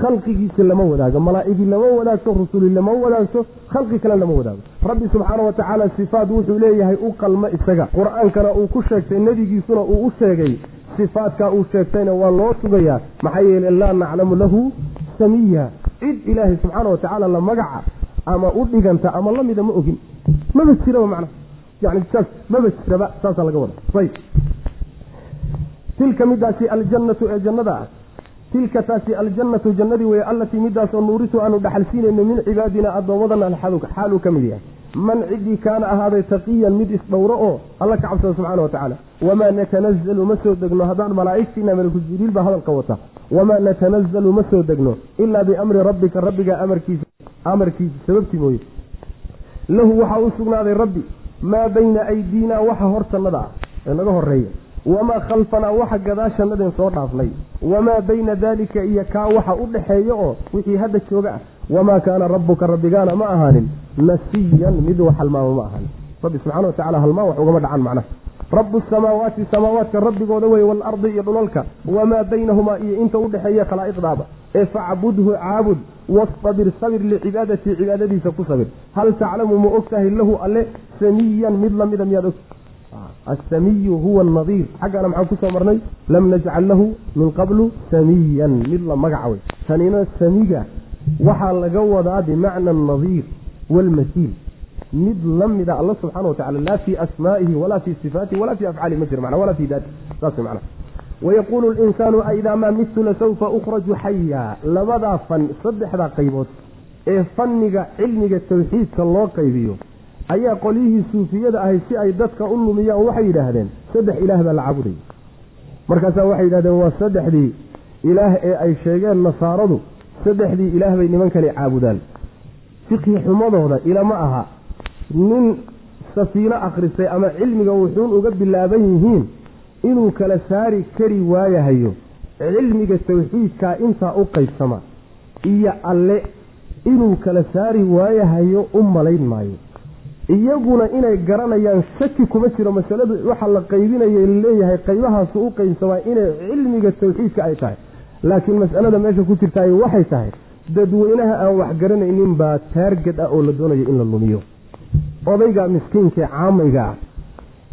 khalqigiisa lama wadaago malaa'igi lama wadaagto rusuli lama wadaagto khalqi kale lama wadaago. Rabbi subxaana wa tacaala sifaad wuxuu leeyahay u qalma isaga. Qur'aankana uu ku sheegtay nebigiisuna uu u sheegay sifaadkaa uu sheegtayna waa loo sugayaa. Maxaa yeele laa naclamu lahu samiya cid ilaahay subxaana wa tacaala la magaca ama u dhiganta ama lamida ma ogin. Maba jiraba macnaha. Yani saas maba jiraba saasaa laga wada ayb tilka midaasi aljannatu ee jannada ah tilka taasi aljannatu jannadii weye allatii midaasoo nuuritu aanu dhaxalsiinayno min cibaadina addoommadana xaaluu ka mid yahay. Man ciddii kaana ahaaday taqiyan mid isdhowro oo alla ka cabsada subxana wa tacaala. Wamaa natanazalu ma soo degno haddaan malaa'igtiina malaku jibriil baa hadalka wata. Wamaa natanazalu ma soo degno ilaa biamri rabbika rabbiga amarkiisa amarkiisa sababtii mooye. Lahu waxaa u sugnaaday rabbi maa bayna aydiina waxa hortannada ah ee naga horreeya wamaa khalfanaa waxa gadaashannadeen soo dhaafnay wamaa bayna daalika iyo kaa waxa u dhaxeeya oo wixii hadda jooga ah wamaa kaana rabbuka rabbigaana ma ahaanin nasiyan mid wax halmaamo ma ahaanin rabbi subxana wa tacala halmaan wax ugama dhacan macnaha rabu samaawaati samaawaadka rabbigooda weye waalardi iyo dhulalka wamaa baynahumaa iyo inta u dhexeeya khalaa'iqdaaba ee facbudhu caabud wastabir sabir licibaadatii cibaadadiisa ku sabir hal taclamu ma og tahay lahu alle samiyan mid lamida miyaad og asamiyu huwa anadiir xaggana maxaan ku soo marnay lam najcal lahu min qablu samiyan mid la magaca wey tanina samiga waxaa laga wadaa bimacna anadiir waalmasiil mid la mida alla subxana wa tacala laa fii asmaa'ihi walaa fii sifaatihi walaa fii afcaalihi ma jiro mana walaa fii daati saas macnaha wayaquulu linsaanu aidaa maa mitu lasawfa ukhraju xaya labadaa fan saddexdaa qaybood ee fanniga cilmiga tawxiidka loo qaybiyo ayaa qolyihii suufiyada ahay si ay dadka u lumiyaan waxay yidhaahdeen saddex ilaah baa la caabudaya markaasaa waxay yidhahdeen waa saddexdii ilaah ee ay sheegeen nasaaradu saddexdii ilaah bay nimankani caabudaan. Fiqhi xumadooda ilama aha nin safiino akhristay ama cilmiga wuxuun uga bilaaban yihiin inuu kala saari kari waayahayo cilmiga tawxiidkaa intaa u qaybsama iyo alle inuu kala saari waayahayo u malayn maayo iyaguna inay garanayaan shaki kuma jiro masaladu waxa la qaybinaya la leeyahay qaybahaasu u qaybsamaa inay cilmiga tawxiidka ay tahay. Laakiin masalada meesha ku jirtaay waxay tahay dadweynaha aan wax garanaynin baa taargad ah oo la doonayo in la lumiyo. Odayga miskiinkae caamayga ah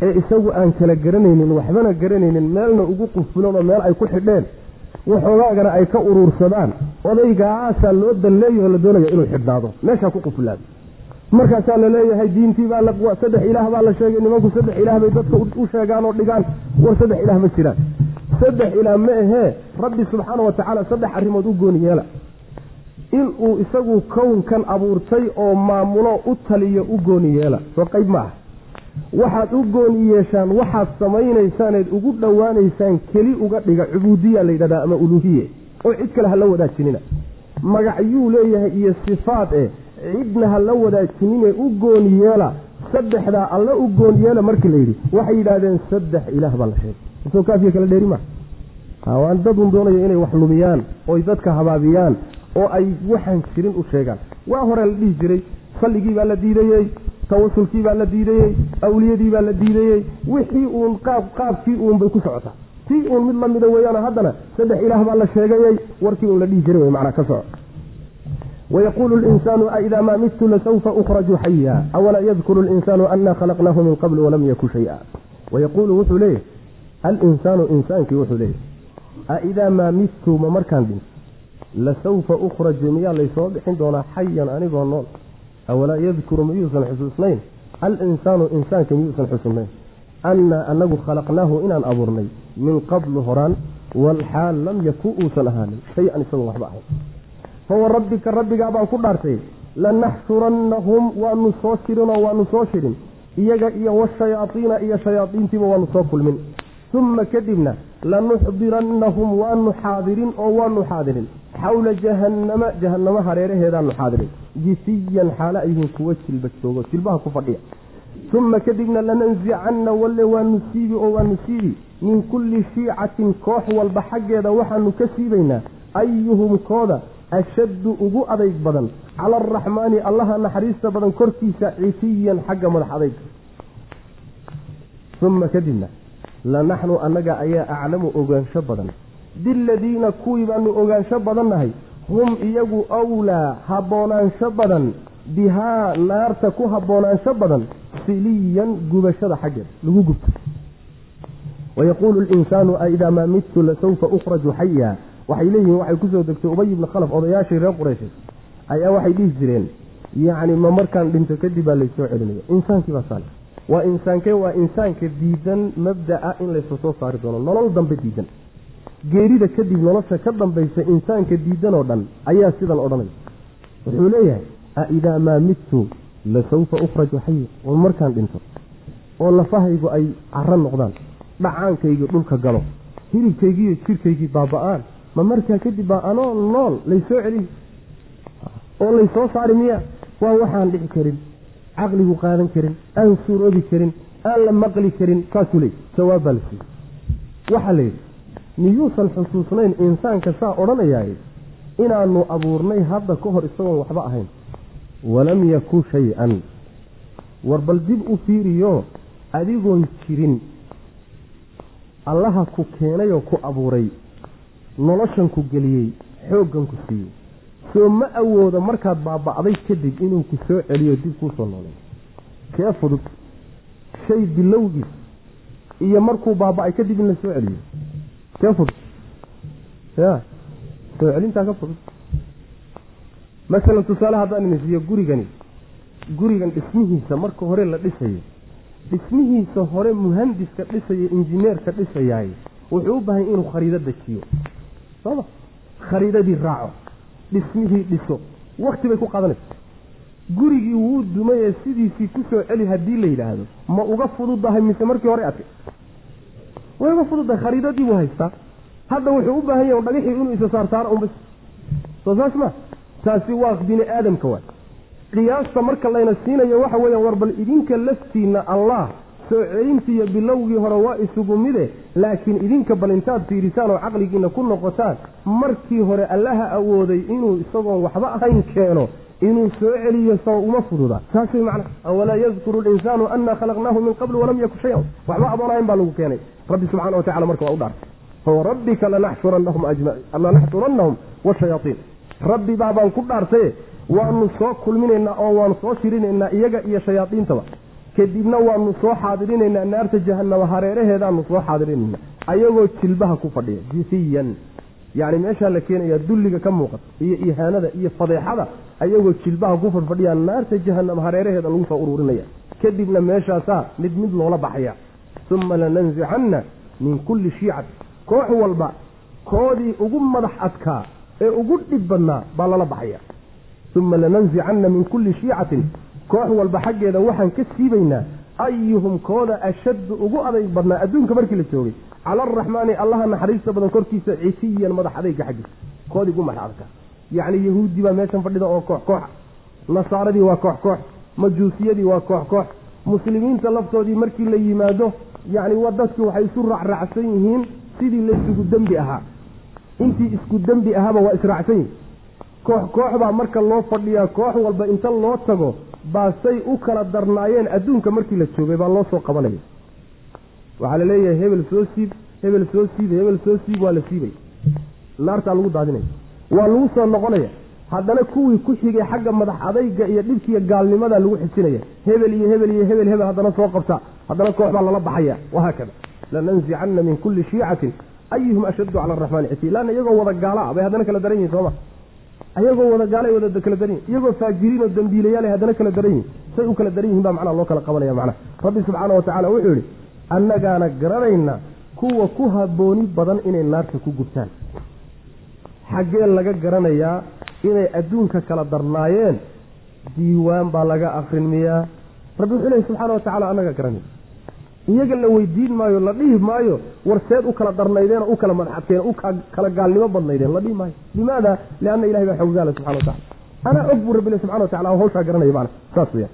ee isagu aan kala garanaynin waxbana garanaynin meelna ugu qufulan oo meel ay ku xidheen waxoogaagana ay ka uruursadaan odaygaasaa loo dalleeyaho la doonaya inuu xidhnaado meeshaa ku qufulaado markaasaa la leeyahay diintii baa saddex ilaah baa la sheegay nimanku saddex ilaah bay dadka u sheegaan oo dhigaan war saddex ilaah ma jiraan. Saddex ilaah ma ahee rabbi subxaana wa tacaala saddex arrimood u gooni yeela. Inuu isagu kownkan abuurtay oo maamulo u taliyo u gooni yeela. Soo qayb ma ah waxaad u gooni yeeshaan waxaad samaynaysaaneed ugu dhowaanaysaan keli uga dhiga cubuudiya la yidhahdaa ama uluuhiye oo cid kale ha la wadaajinina. Magacyuu leeyahay iyo sifaad eh cidna ha la wadaajinine u gooni yeela saddexdaa alla u gooni yeela markii la yidhi waxay yidhaahdeen saddex ilaah baa la sheegay. Soo kaafiya kala dheeri ma waan dadun doonaya inay wax lumiyaan oy dadka habaabiyaan oo ay waxaan jirin u sheegaan. Waa hore la dhihi jiray salligii baa la diidayey tawasulkii baa la diidayey awliyadii baa la diidayey wixii uun qaab qaabkii uun bay ku socotaa. Tii uun mid lamida weeyaano haddana saddex ilaah baa la sheegayey warkii uun la dhihi jiray wey macnaa ka soco wayaquulu linsaanu aidaa maa midtu lasawfa ukhraju xaya awalaa yadkuru linsaanu anna khalaqnaahu min qabl walam yaku shaya wayaquulu wuxuu leeyahy alinsaanu insaankii wuxuu leeyahy aidaa maa midtu ma markaan dhinto lasawfa ukhraju miyaa laysoo bixin doonaa xayan anigoo nool awalaa yadkuru miyuusan xusuusnayn alinsaanu insaanka miyuusan xusuusnayn annaa anagu khalaqnaahu inaan abuurnay min qablu horaan walxaal lam yaku uusan ahaanin shay-an isagoon waxba ahayn fawa rabbika rabbigaa baan ku dhaartay lanaxsurannahum waanu soo shirinoo waanu soo shirin iyaga iyo washayaaiina iyo shayaadiintiiba waanu soo kulmin uma kadibna lanuxdirannahum waanu xaadirin oo waanu xaadirin xawla jahannama jahannamo hareeraheedaanu xaadirin jisiyan xaalo ayhin kuwa jilba joogo jilbaha ku fadhiya uma kadibna lanansicanna walle waanu siibi oo waanu siibi min kulli shiicatin koox walba xaggeeda waxaanu ka siibaynaa ayuhum kooda ashaddu ugu adayg badan. Cala araxmaani allaha naxariista badan korkiisa citiyan xagga madax adayga uma kadibna lanaxnu annaga ayaa aclamu ogaansho badan. Biladiina kuwii baanu ogaansho badannahay hum iyagu awlaa habboonaansho badan. Bihaa naarta ku habboonaansho badan. Siliyan gubashada xaggeeda lagu gubto. Wayaquulu linsaanu aidaa maa midtu lasawfa ukhraju xaya waxay leeyihiin waxay ku soo degtay ubay ibni khalaf odayaashii reer qureyshay ayaa waxay dhihi jireen. Yacni ma markaan dhinto kadib baa laysoo celinaya insaankii baa saale. Waa insaankee waa insaanka diidan mabda'a in laysa soo saari doono. Nolol dambe diidan. Geerida kadib nolosha ka dambaysa insaanka diidan oo dhan ayaa sidan odhanaya. Wuxuu leeyahay aidaa maa midtu lasawfa ukhraju xaya war markaan dhinto oo lafahaygu ay caro noqdaan dhacaankaygi dhulka galo hilibkaygiiyo jirkaygii baaba-aan ma markaa kadib baa anoo nool laysoo celiy oo laysoo saari miya waa waxaan dhici karin caqligu qaadan karin aan suuroobi karin aan la maqli karin saasuu leey jawaab baa la siiyey. Waxaa la yidhi miyuusan xusuusnayn insaanka saa odhanayaay inaanu abuurnay hadda ka hor isagoon waxba ahayn. Walam yaku shay-an. War bal dib u fiiriyo adigoon jirin. Allaha ku keenay oo ku abuuray noloshan ku geliyey xooggan ku siiyey. Soo ma awoodo markaad baaba'day kadib inuu ku soo celiyo dib kuu soo noolay. Kee fudud? Shay bilowgiis. Iyo markuu baaba'ay kadib in la soo celiyo. Kee fudud? Ya soo celintaa ka fudud. Masalan tusaale haddaan idin siiyo gurigani. Gurigan dhismihiisa marka hore la dhisayo. Dhismihiisa hore muhandiska dhisaya injineerka dhisayaay wuxuu u baahay inuu khariido dejiyo sooma khariidadii raaco dhismihii dhiso wakti bay ku qaadanaysa. Gurigii wuu dumay ee sidiisii ku soo celi haddii la yidhaahdo ma uga fududahay mise markii hore adkay? Way uga fududahay khariidadii buu haystaa. Hadda wuxuu u baahan yahay dhagaxii inuu isa saarsaaro unbas soo saas ma taasi waa bini aadamka waay. Qiyaasta marka layna siinayo waxa weeyaan war bal idinka laftiinna allah soo celintiiyo bilowgii hore waa isugu mide laakiin idinka bal intaad fiirisaan oo caqligiina ku noqotaan markii hore allaha awooday inuu isagoon waxba ahayn keeno inuu soo celiyo soo uma fududa. Saas way awalaa yadkuru linsaanu anna khalaqnaahu min qabl walam yaku shayan? Waxba adoon ahayn baa lagu keenay. Rabbi subxana wa tacala marka waa u dhaartay. Fawarabbika lanaxshurannahum washayaaiin rabbi baa baan ku dhaartaye waanu soo kulminaynaa oo waanu soo shirinaynaa iyaga iyo shayaadiintaba kadibna waanu soo xaadirinaynaa naarta jahanaba hareeraheedaanu soo xaadirinaynaa. Ayagoo jilbaha ku fadhiya jisiyan. Yacni meeshaa la keenayaa dulliga ka muuqata iyo ihaanada iyo fadeexada ayagoo jilbaha ku fadfadhiyaa naarta jahanaba hareeraheeda lagu soo ururinaya kadibna meeshaasaa mid mid loola baxaya uma lanansicanna min kulli shiicat koox walba koodii ugu madax adkaa ee ugu dhib badnaa baa lala baxaya uma lanansicanna min kulli shiicatin koox walba xaggeeda waxaan ka siibaynaa ayuhum kooda ashaddu ugu adayg badnaa adduunka markii la joogay. Cala araxmaani allaha naxariista badan korkiisa citiyan madax adayga xaggiisa koodii ugu madax adkaa yacni yahuudi baa meeshan fadhida oo koox kooxa nasaaradii waa koox koox. Majuusiyadii waa koox koox. Muslimiinta laftoodii markii la yimaado yacni wa dadki waxay isu raacraacsan yihiin sidii laysugu dembi ahaa. Intii isku dembi ahaaba waa israacsan yihiin koox koox baa marka loo fadhiyaa koox walba inta loo tago baa say u kala darnaayeen adduunka markii la joogay baa loo soo qabanaya. Waxaa la leeyahay hebel soo siib hebel soo siib hebel soo siib waa la siibay. Naartaa lagu daadinaya. Waa lagu soo noqonaya. Haddana kuwii ku xigay xagga madax adayga iyo dhibkiiyo gaalnimadaa lagu xijinaya hebel iyo hebel iyo hebel hebel haddana soo qabta. Haddana koox baa lala baxaya. Wahaakada lanansicanna min kulli shiicatin. Ayuhum ashaddu cala araxmaani laanna iyagoo wada gaala bay haddana kala daran yihiin sooma ayagoo wada gaalay wada kala daran yihiin iyagoo faajiriin oo dambiilayaala haddana kala daran yihiin say u kala daran yihiin baa macnaha loo kala qabanaya macnaha. Rabbi subxaana wa tacala wuxuu yidhi annagaana garanayna kuwa ku habooni badan inay naarta ku gubtaan. Xaggee laga garanayaa inay adduunka kala darnaayeen diiwaan baa laga akrin miyaa rabbi wuxuu lehy subxaana wa tacala annagaa garanay iyaga la weydiin maayo la dhihi maayo war seed u kala darnaydeen oo u kala madxadkeen u kala gaalnimo badnaydeen la dhihi maayo. Limaada? Lianna ilahay baa xoggaala subxana wa tacala anaa og buu rabbi subxana wa tacala hawshaa garanaya macna saas weya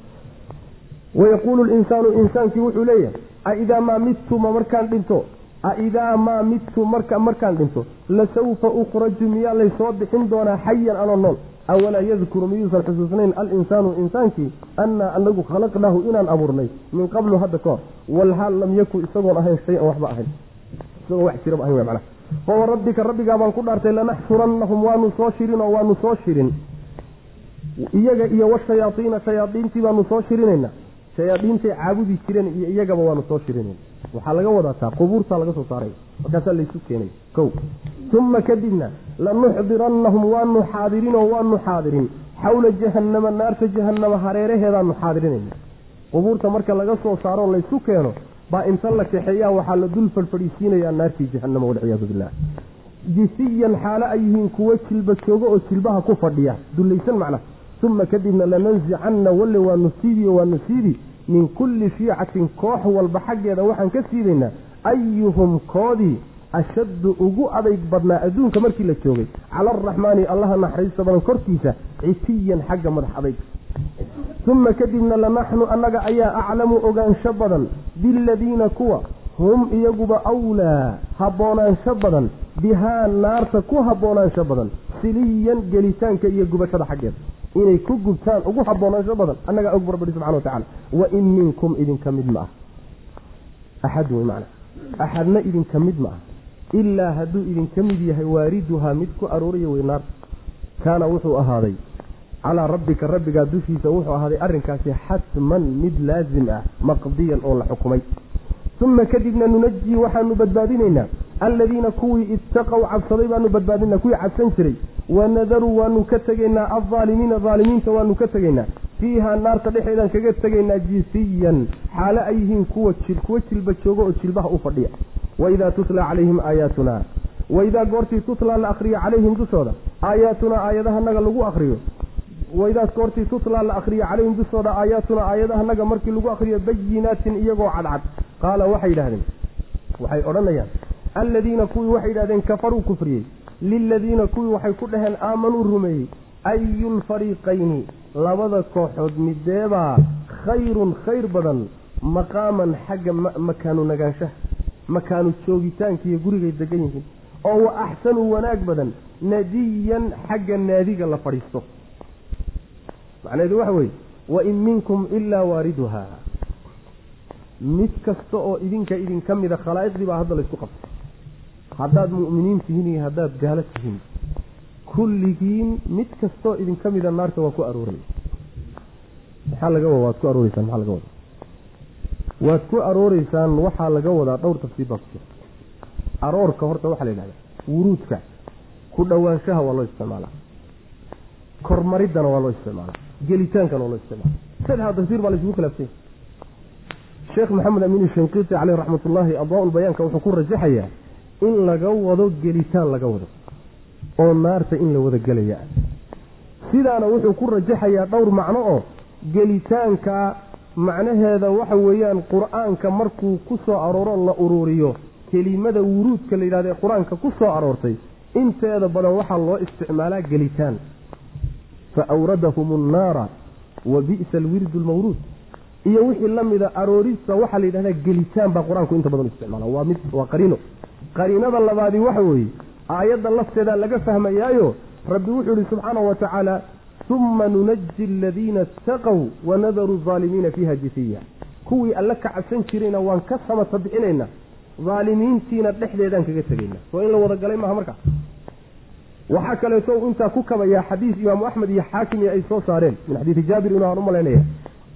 wayaquulu linsaanu insaankii wuxuu leeyahay aidaa maa midtu ma markaan dhinto? Aidaa maa midtu marka markaan dhinto? Lasawfa ukhraju miyaa laysoo bixin doonaa xayan anoo nool awalaa yadkuru miyuusan xusuusnayn alinsaanu insaankii annaa anagu khalaqnaahu inaan abuurnay min qablu hadda ka hor walhaal lam yakun isagoon ahayn shay-an waxba ahayn isagoo wax jiraba ahayn macna fawa rabbika rabbigaa baan ku dhaartay lanaxsurannahum waanu soo shirin oo waanu soo shirin iyaga iyo washayaaiina shayaaiintii baanu soo shirinaynaa shayaadiintay caabudi jireen iyo iyagaba waanu soo shirinayna waxaa laga wadataa qubuurtaa laga soo saaray. Markaasaa laysu keenay. Kow. Uma kadibna lanuxdirannahum waanu xaadirin oo waanu xaadirin. Xawla jahannama naarta jahannama hareeraheedaanu xaadirinayna qubuurta marka laga soo saaroo laysu keeno baa inta la kaxeeyaa waxaa la dul fadhfadhiisiinayaa naartii jahannama walciyaadu billah. Jisiyan xaalo ay yihiin kuwo jilba joogo oo jilbaha ku fadhiya. Dullaysan macna. Uma kadibna lanansicanna walle waanu siibi o waanu siibi min kulli shiicatin koox walba xaggeeda waxaan ka siibaynaa ayuhum koodii ashaddu ugu adayg badnaa adduunka markii la joogay. Cala araxmaani allaha naxariista badan korkiisa citiyan xagga madax adayg uma kadibna lanaxnu annaga ayaa aclamu ogaansho badan biladiina kuwa hum iyaguba awlaa habboonaansho badan bihaa naarta ku habboonaansho badan siliyan gelitaanka iyo gubashada xaggeeda inay ku gubtaan ugu habboonaansho badan annagaa og rabbi subxana wa tacala wa in minkum idinka mid ma ah. Axad wey macna. Axadna idinka mid ma ah. Ilaa hadduu idinka mid yahay waariduhaa mid ku arooraya wey naarta kaana wuxuu ahaaday calaa rabbika rabbigaa dushiisa wuxuu ahaaday arrinkaasi xatman mid laasim ah maqdiyan oo la xukumay uma kadibna nunajii waxaanu badbaadinaynaa aladiina kuwii ittaqow cabsaday baanu badbaadinaa kuwii cabsan jiray wanadaru waanu ka tegaynaa aldaalimiina daalimiinta waanu ka tegaynaa fiihaa naarta dhexeedaan kaga tegaynaa jisiyan xaalo ay yihiin kuwa kuwa jilba jooga oo jilbaha u fadhiya waidaa tutla calayhim aayaatunaa waidaa goortii tutlaa la akriyo calayhim dushooda aayaatunaa aayadahanaga lagu akriyo waidaa goortii tutlaa la akriyo calayhim dushooda aayaatunaa aayadahanaga markii lagu akriyo bayinaatin iyagoo cadcad. Qaala waxay yidhahdeen waxay odhanayaan aladiina kuwii waxay yidhahdeen kafaruu kufriyey. Liladiina kuwii waxay ku dhaheen aamanuu rumeeyey. Ayulfariiqayni labada kooxood mideebaa khayrun khayr badan maqaaman xagga makaanu nagaanshaha makaanu joogitaanka iyo gurigay degan yihiin. Oo wa axsanu wanaag badan nadiyan xagga naadiga la fadhiisto macnaheedu waxa weeye wa in minkum ilaa waariduhaa mid kasta oo idinka idinka mida khalaa'iqdii baa hadda laysku qabtay. Haddaad mu'miniin tihiin iyo haddaad gaalo tihiin kulligiin mid kastaoo idinka mida naarta waa ku arooraya maxaa laga wada waad ku arooreysaan maxaa laga wada waad ku arooreysaan waxaa laga wadaa dhowr tafsiir baa ku jira. Aroorka horta waxaa la yidhahdaa wuruudka ku dhowaanshaha waa loo isticmaalaa. Kormariddana waa loo isticmaalaa gelitaankana waa loo isticmaala saddexda tafsiir baa laysugu khilaafsanya sheekh maxamed amiin shanqiiti caleyh raxmatullaahi adaa-ul bayaanka wuxuu ku rajaxayaa in laga wado gelitaan laga wado oo naarta in la wada gelaya. Sidaana wuxuu ku rajaxayaa dhowr macno oo gelitaanka macnaheeda waxa weeyaan qur'aanka markuu ku soo arooro la uruuriyo kelimada wuruudka la yidhahda ee qur'aanka ku soo aroortay inteeda badan waxaa loo isticmaalaa gelitaan fa awradahum annaara wa bi'sa alwirdu lmawruud iyo wixii la mida aroorista waxaa la yidhahdaa gelitaan baa qur'aanku inta badan isticmaala. Waa mid waa qariino. Qariinada labaadi waxa weeye aayadda lafteedaa laga fahmayaayo rabbi wuxuu yihi subxaanahu wa tacaala uma nunaji aladiina itaqow wanadaru aalimiina fiiha jisiya kuwii alle ka cabsan jirayna waan ka samata bixinaynaa daalimiintiina dhexdeedaan kaga tegaynaa. Soo in la wada galay maaha markaa waxaa kaleeto intaa ku kabayaa xadiis imaamu axmed iyo xaakimi ay soo saareen. Min xadiidi jaabir inuu aan u malaynaya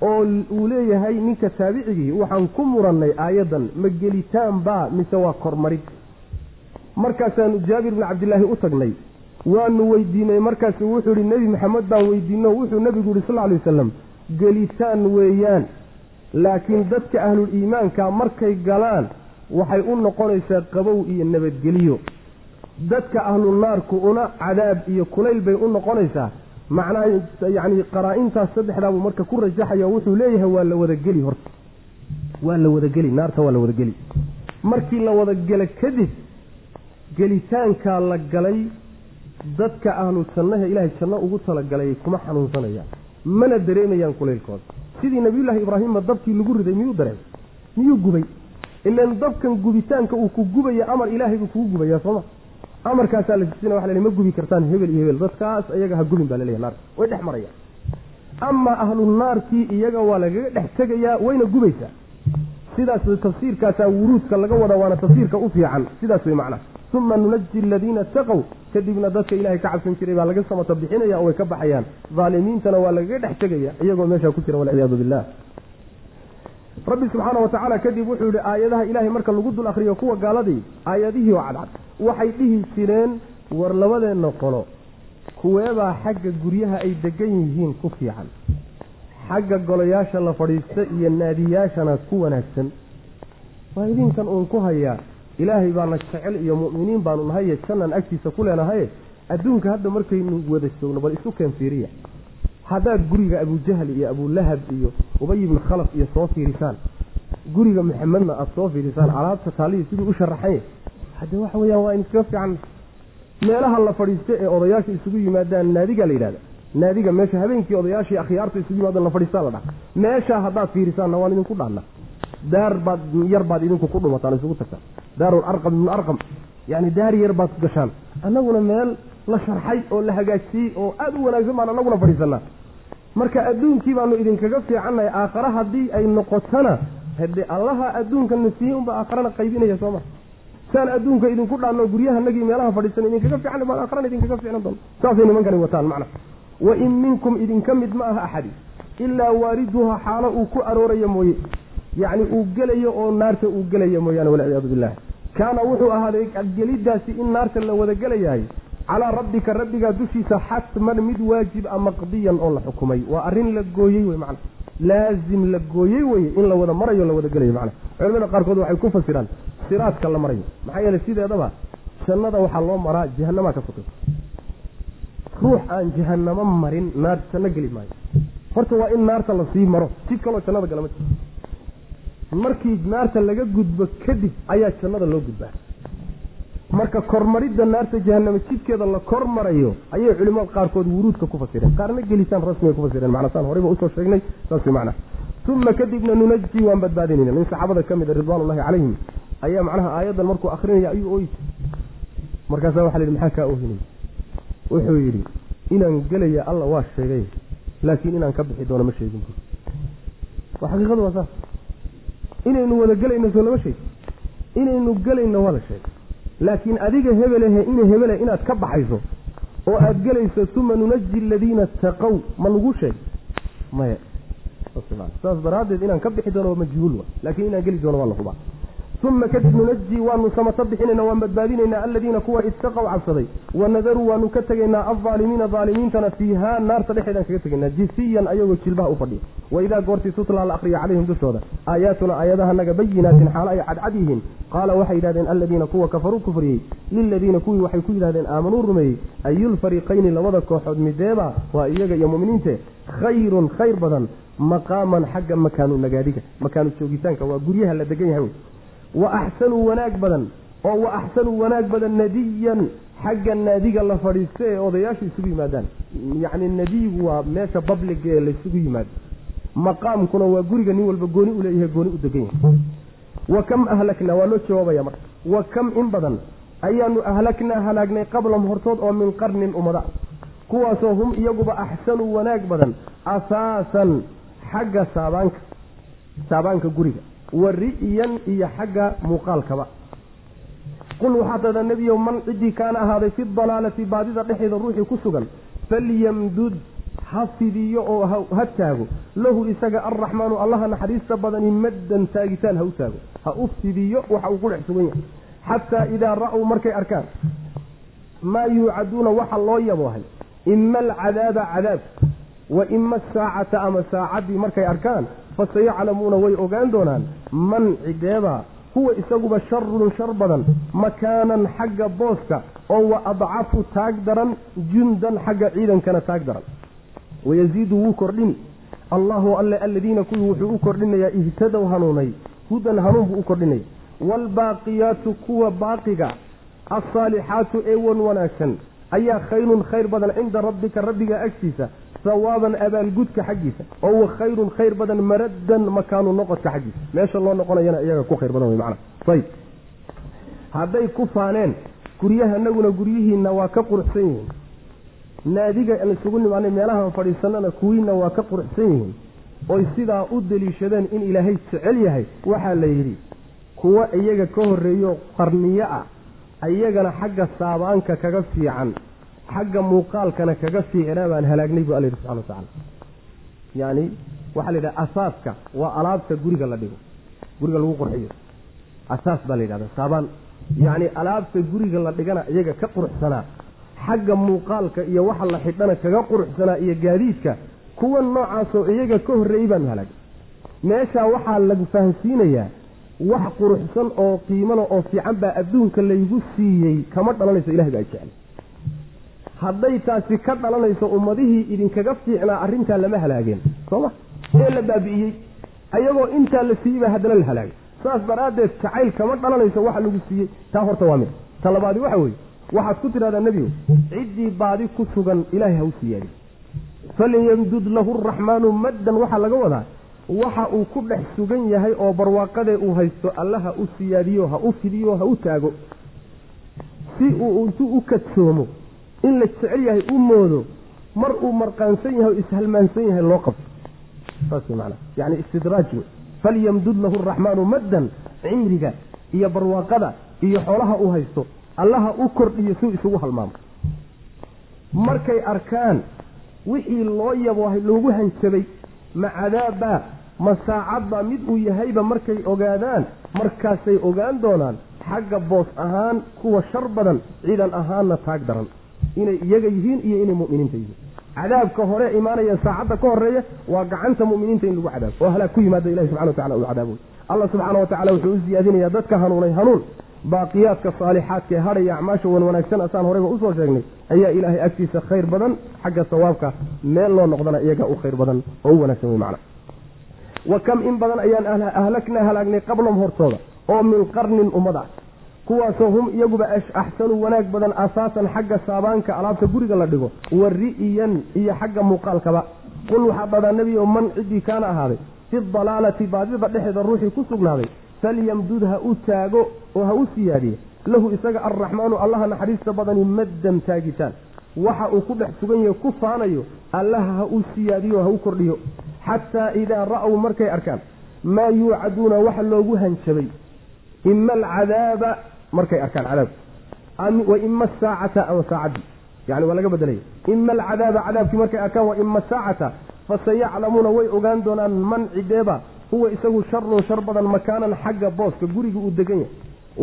oo uu leeyahay ninka taabicigii waxaan ku murannay aayaddan ma gelitaan baa mise waa kormarid? Markaasaanu jaabir bni cabdilaahi u tagnay. Waanu weydiinay markaasu wuxuu ihi nebi maxamed baan weydiino wuxuu nebigu yihi sal alay wasalam gelitaan weeyaan laakiin dadka ahlul iimaanka markay galaan waxay u noqonaysaa qabow iyo nabadgeliyo dadka ahlu naarku una cadaab iyo kulayl bay u noqonaysaa. Macnaha yacni qaraa-intaas saddexdaabuu marka ku rajaxaya wuxuu leeyahay waa la wadageli horta. Waa la wadageli naarta waa la wadageli. Markii la wadagelo kadib gelitaankaa la galay dadka ahlu jannaha ilaahay janno ugu talagalay kuma xanuunsanayaan. Mana dareemayaan kulaylkooda. Sidii nabiyullaahi ibraahimma dabkii lagu riday miyuu dareemay? Miyuu gubay? Ilan dabkan gubitaanka uu ku gubaya amar ilaahay buu kugu gubayaa sooma amarkaasaa la sisina waxa la ma gubi kartaan hebel iyo hebel dadkaas iyaga ha gubin baa laleeyahy naarka way dhex marayaan amaa ahlu naarkii iyaga waa lagaga dhex tegayaa wayna gubaysaa. Sidaas tafsiirkaasaa wuruudka laga wada waana tafsiirka u fiican. Sidaas way macnaha uma nunaji aladiina taqow kadibna dadka ilaahay ka cabsan jiray baa laga samata bixinaya oo way ka baxayaan. Daalimiintana waa lagaga dhex tegaya iyagoo meeshaa ku jira walciyaadu billah rabbi subxaana wa tacaala kadib wuxuu yihi aayadaha ilaahay marka lagu dul akriyo kuwa gaaladii aayadihii oo cadcad. Waxay dhihi jireen war labadeenna qolo kuweebaa xagga guryaha ay degan yihiin ku fiican. Xagga golayaasha la fadhiista iyo naadiyaashana ku wanaagsan. Waa idinkan uun ku hayaa ilaahay baana jecel iyo mu'miniin baanu nahaye jannan agtiisa ku leenahaye adduunka hadda markaynu wada joogno bal isu keen fiiriya haddaad guriga abujahal iyo abulahab iyo ubay ibnu khalaf iyo soo fiirisaan. Guriga maxamedna aada soo fiirisaan alaabta taaliyi siduu u sharaxanya haddee waxa weeyaan waa in iskaga fiican. Meelaha la fadhiista ee odayaasha isugu yimaadaan naadigaa la yidhahda naadiga meesha habeenkii odayaashii akhyaarta isugu yimaadaan la fadhiistaa la dhaha meeshaa haddaad fiirisaanna waan idinku dhaana daar baad yar baad idinku ku dhumataan isugu tagtaan. Daarul arqam ibnu arqam yacni daar yar baad gashaan. Annaguna meel la sharxay oo la hagaajiyey oo aada u wanaagsan baan annaguna fadhiisanaa marka adduunkii baanu idinkaga fiicannahay aakhare haddii ay noqotona hade allaha adduunkana siiye unba aakharana qaybinaya sooma saan adduunka idinku dhaanno guryahanagii meelaha fadhiisan idinkaga fiican baan aakharana idinkaga fiicnan doona saasay nimankani wataan macna wa in minkum idinka mid ma aha axadi. Ilaa waariduha xaalo uu ku aroorayo mooye. Yacni uu gelayo oo naarta uu gelayo mooyaane walciyaadu billah kaana wuxuu ahaaday geliddaasi in naarta la wada gelayahay calaa rabbika rabbigaa dushiisa xatman mid waajib a maqdiyan oo la xukumay. Waa arrin la gooyey wey macna laazim la gooyey weye in la wada marayo la wada gelayo macna. Culimada qaarkood waxay ku fasiraan siraadka la marayo. Maxaa yeelay sideedaba jannada waxaa loo maraa jahanamaa ka sokay ruux aan jahanamo marin naar janno geli maayo. Horta waa in naarta la sii maro jid kaloo jannada gala ma jiro. Markii naarta laga gudbo kadib ayaa jannada loo gudbaa marka kormaridda naarta jahanamo jidkeeda la kor marayo ayay culimada qaarkood wuruudka ku fasireen. Qaarna gelitaan rasmiga ku fasireen. Macnasaan horeyba u soo sheegnay saas macna uma kadibna nunaji waan badbaadinayna. Nin saxaabada ka mid a ridwaanullahi calayhim ayaa macnaha aayaddan markuu akrinaya ayuu ooyi markaasaa waxa la yidhi maxaa kaa oohinay? Wuxuu yidhi inaan gelaya alla waa sheegay laakiin inaan ka bixi doono ma sheegin waa xaqiiqadu waa saas. Inaynu wada gelayno soo lama sheegi inaynu gelayno waa la sheegay laakiin adiga hebelehe ina hebele inaad ka baxayso oo aada gelayso uma nunaji aladiina taqow ma lagu sheegay maya. Saas daraaddeed inaan ka bixi doono waa majhuul wa laakiin inaan geli doono waa la hubaa uma kadib nunaji waanu samata bixinayna waan badbaadinaynaa aladiina kuwa ittaqow cabsaday wanadaru waanu ka tegaynaa aldaalimiina daalimiintana fiihaa naarta dhexeedaan kaga tegaynaa jisiyan ayagoo jilbaha u fadhiya waidaa goortii tutlaa la akriya calayhim dushooda aayaatuna aayadahanaga bayinaatin xaalo ay cadcad yihiin qaala waxay yidhahdeen aladiina kuwa kafaruu kufriyey liladiina kuwii waxay ku yidhahdeen aamanuu rumeeyey ayulfariqayni labada kooxood mideeba waa iyaga iyo muminiinte khayrun khayr badan maqaaman xagga makaanu nagaadiga makaanu joogitaanka waa guryaha la degan yahay wa axsanuu wanaag badan. Oo wa axsanuu wanaag badan nadiyan. Xagga naadiga la fadhiisto ee odayaashu isugu yimaadaan. Yacni nadiyigu waa meesha babliga ee laysugu yimaado. Maqaamkuna waa guriga nin walba gooni u leeyahay gooni u degan yahay. Wa kam ahlaknaa waa loo jawaabaya marka. Wa kam in badan ayaanu ahlaknaa halaagnay qablahum hortood oo min qarnin ummada kuwaasoo hum iyaguba axsanuu wanaag badan asaasan xagga saabaanka saabaanka guriga wa ri'yan iyo xagga muuqaalkaba. Qul waxaa tada nebiyow man ciddii kaana ahaaday fi dalaalati baadida dhexeeda ruuxii ku sugan falyamdud ha fidiyo oo ha taago. Lahu isaga alraxmaanu allaha naxariista badani maddan taagitaan ha u taago. Ha u fidiyo waxa uu ku dhex sugan yahay. Xataa idaa ra'uu markay arkaan maa yuucaduuna waxa loo yaboohay ima alcadaaba cadaab wa ima asaacata ama saacaddii markay arkaan fasayaclamuuna way ogaan doonaan man cideeba huwa isaguba sharun shar badan makaanan xagga booska oo wa adcafu taag daran jundan xagga ciidankana taag daran wayaziidu wuu kordhini allahu alle aladiina kuwii wuxuu u kordhinayaa ihtadow hanuunay hudan hanuun buu u kordhinaya waalbaaqiyaatu kuwa baaqiga alsaalixaatu ee wan wanaagsan ayaa khayrun khayr badan cinda rabbika rabbiga agtiisa sawaaban abaalgudka xaggiisa oo wa khayrun khayr badan maraddan makaanu noqodka xaggiisa. Meesha loo noqonayana iyaga ku khayr badan wey macana ayib hadday ku faaneen guryahanaguna guryihiinna waa ka quruxsan yihiin. Naadiga aan isugu nimaanay meelahaan fadhiisanana kuwiinna waa ka quruxsan yihiin. Oy sidaa u deliishadeen in ilaahay jecel yahay waxaa la yidhi kuwa iyaga ka horreeyo qarniyo ah iyagana xagga saabaanka kaga fiican xagga muuqaalkana kaga fiicnaa baan halaagnay bu alla yidhi subxana watacala yacni waxaa la yidhaha asaaska waa alaabta guriga la dhigo guriga lagu qurxiyo. Asaas baa la yidhahda saabaan. Yacni alaabta guriga la dhigana iyaga ka quruxsanaa xagga muuqaalka iyo waxa la xidhana kaga quruxsanaa iyo gaadiidka kuwa noocaasoo iyaga ka horreeyey baanu halaagay meeshaa waxaa lagu fahansiinayaa wax quruxsan oo qiimala oo fiican baa adduunka laygu siiyey kama dhalanayso ilahay baa jecel hadday taasi ka dhalanayso ummadihii idinkaga fiicnaa arrintaa lama halaageen sooma ee la baabi'iyey ayagoo intaa la siiyey baa haddana la halaagay. Saas daraaddeed jacayl kama dhalanayso waxa lagu siiyey taa horta waa mid. Ta labaadi waxa weeye waxaad ku tidhahdaa nebigu ciddii baadi ku sugan ilaahay ha u siyaadi falyamdud lahu araxmaanu maddan waxaa laga wadaa. Waxa uu ku dhex sugan yahay oo barwaaqadee uu haysto alla ha u siyaadiyo ha u fidiyo ha u taago. Si uu intuu u kadsoomo in la jecel yahay u moodo mar uu marqaansan yahay oo ishalmaansan yahay loo qabto. Saas wey macnaa yacni istidraaj wey falyamdud lahu araxmaanu maddan cimriga iyo barwaaqada iyo xoolaha uu haysto allaha u kordhiyo suu isugu halmaamo. Markay arkaan wixii loo yaboohay loogu hanjabay ma cadaabbaa ma saacadbaa mid uu yahayba markay ogaadaan markaasay ogaan doonaan xagga boos ahaan kuwa shar badan ciidan ahaanna taag daran inay iyaga yihiin iyo inay mu'miniinta yihiin. Cadaabka hore imaanaya saacadda ka horreeya waa gacanta mu'miniinta in lagu cadaabo. Oo halaag ku yimaada ilahi subxana watacala uu cadaabo. Allah subxaana wa tacala wuxuu u siyaadinayaa dadka hanuunay hanuun. Baaqiyaadka saalixaadka ee hadhaya acmaasha wan wanaagsan asaan horeyba u soo sheegnay ayaa ilaahay agtiisa khayr badan xagga sawaabka meel loo noqdana iyaga u khayr badan oo u wanaagsan wey macna. Wa kam in badan ayaan ahlaknaa halaagnay qablahum hortooda oo min qarnin ummad ah kuwaasoo hum iyaguba axsanu wanaag badan asaasan xagga saabaanka alaabta guriga la dhigo wa ri'yan iyo xagga muuqaalkaba. Qul waxaa dhadaa nebi o man ciddii kaana ahaaday fi dalaalati baadida dhexeeda ruuxii ku sugnaaday falyamdud ha u taago oo ha u siyaadiye. Lahu isaga alraxmaanu allaha naxariista badani maddan taagitaan. Waxa uu ku dhex sugan yahay ku faanayo allaha ha u siyaadiyo ha u kordhiyo. Xataa idaa ra'w markay arkaan maa yuucaduuna waxa loogu hanjabay ima alcadaaba markay arkaan cadaab. Wa ima asaacata ama saacadii. Yani waa laga bedelaya ima alcadaaba cadaabkii markay arkaan wa ima asaacata fasayaclamuuna way ogaan doonaan man cideeba huwa isagu sharun shar badan makaanan xagga booska guriga uu degan yahay.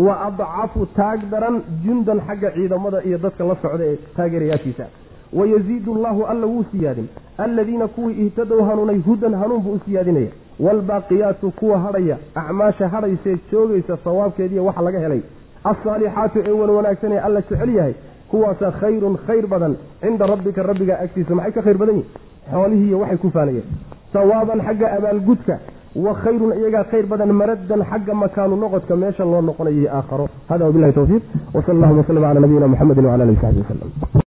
Wa adcafu taag daran jundan xagga ciidamada iyo dadka la socda ee taageerayaashiisa. Wayaziidu allahu alla wuu siyaadin. Alladiina kuwii ihtadow hanuunay hudan hanuun buu u siyaadinaya. Waalbaaqiyaatu kuwa hadhaya acmaasha hadhaysee joogaysa sawaabkeediiya waxa laga helay alsaalixaatu ee wan wanaagsan ee alla jecel yahay kuwaasa khayrun khayr badan cinda rabbika rabbigaa agtiisa maxay ka khayr badan yihiin xoolihiiyo waxay ku faanayeen sawaaban xagga abaalgudka wa khayrun iyagaa khayr badan maraddan xagga makaanu noqodka meesha loo noqonayay aakharo hada wabilahi towfiiq wsal allahuma wslm cala nabiyina muxamedi wcala alihi saxbi waslm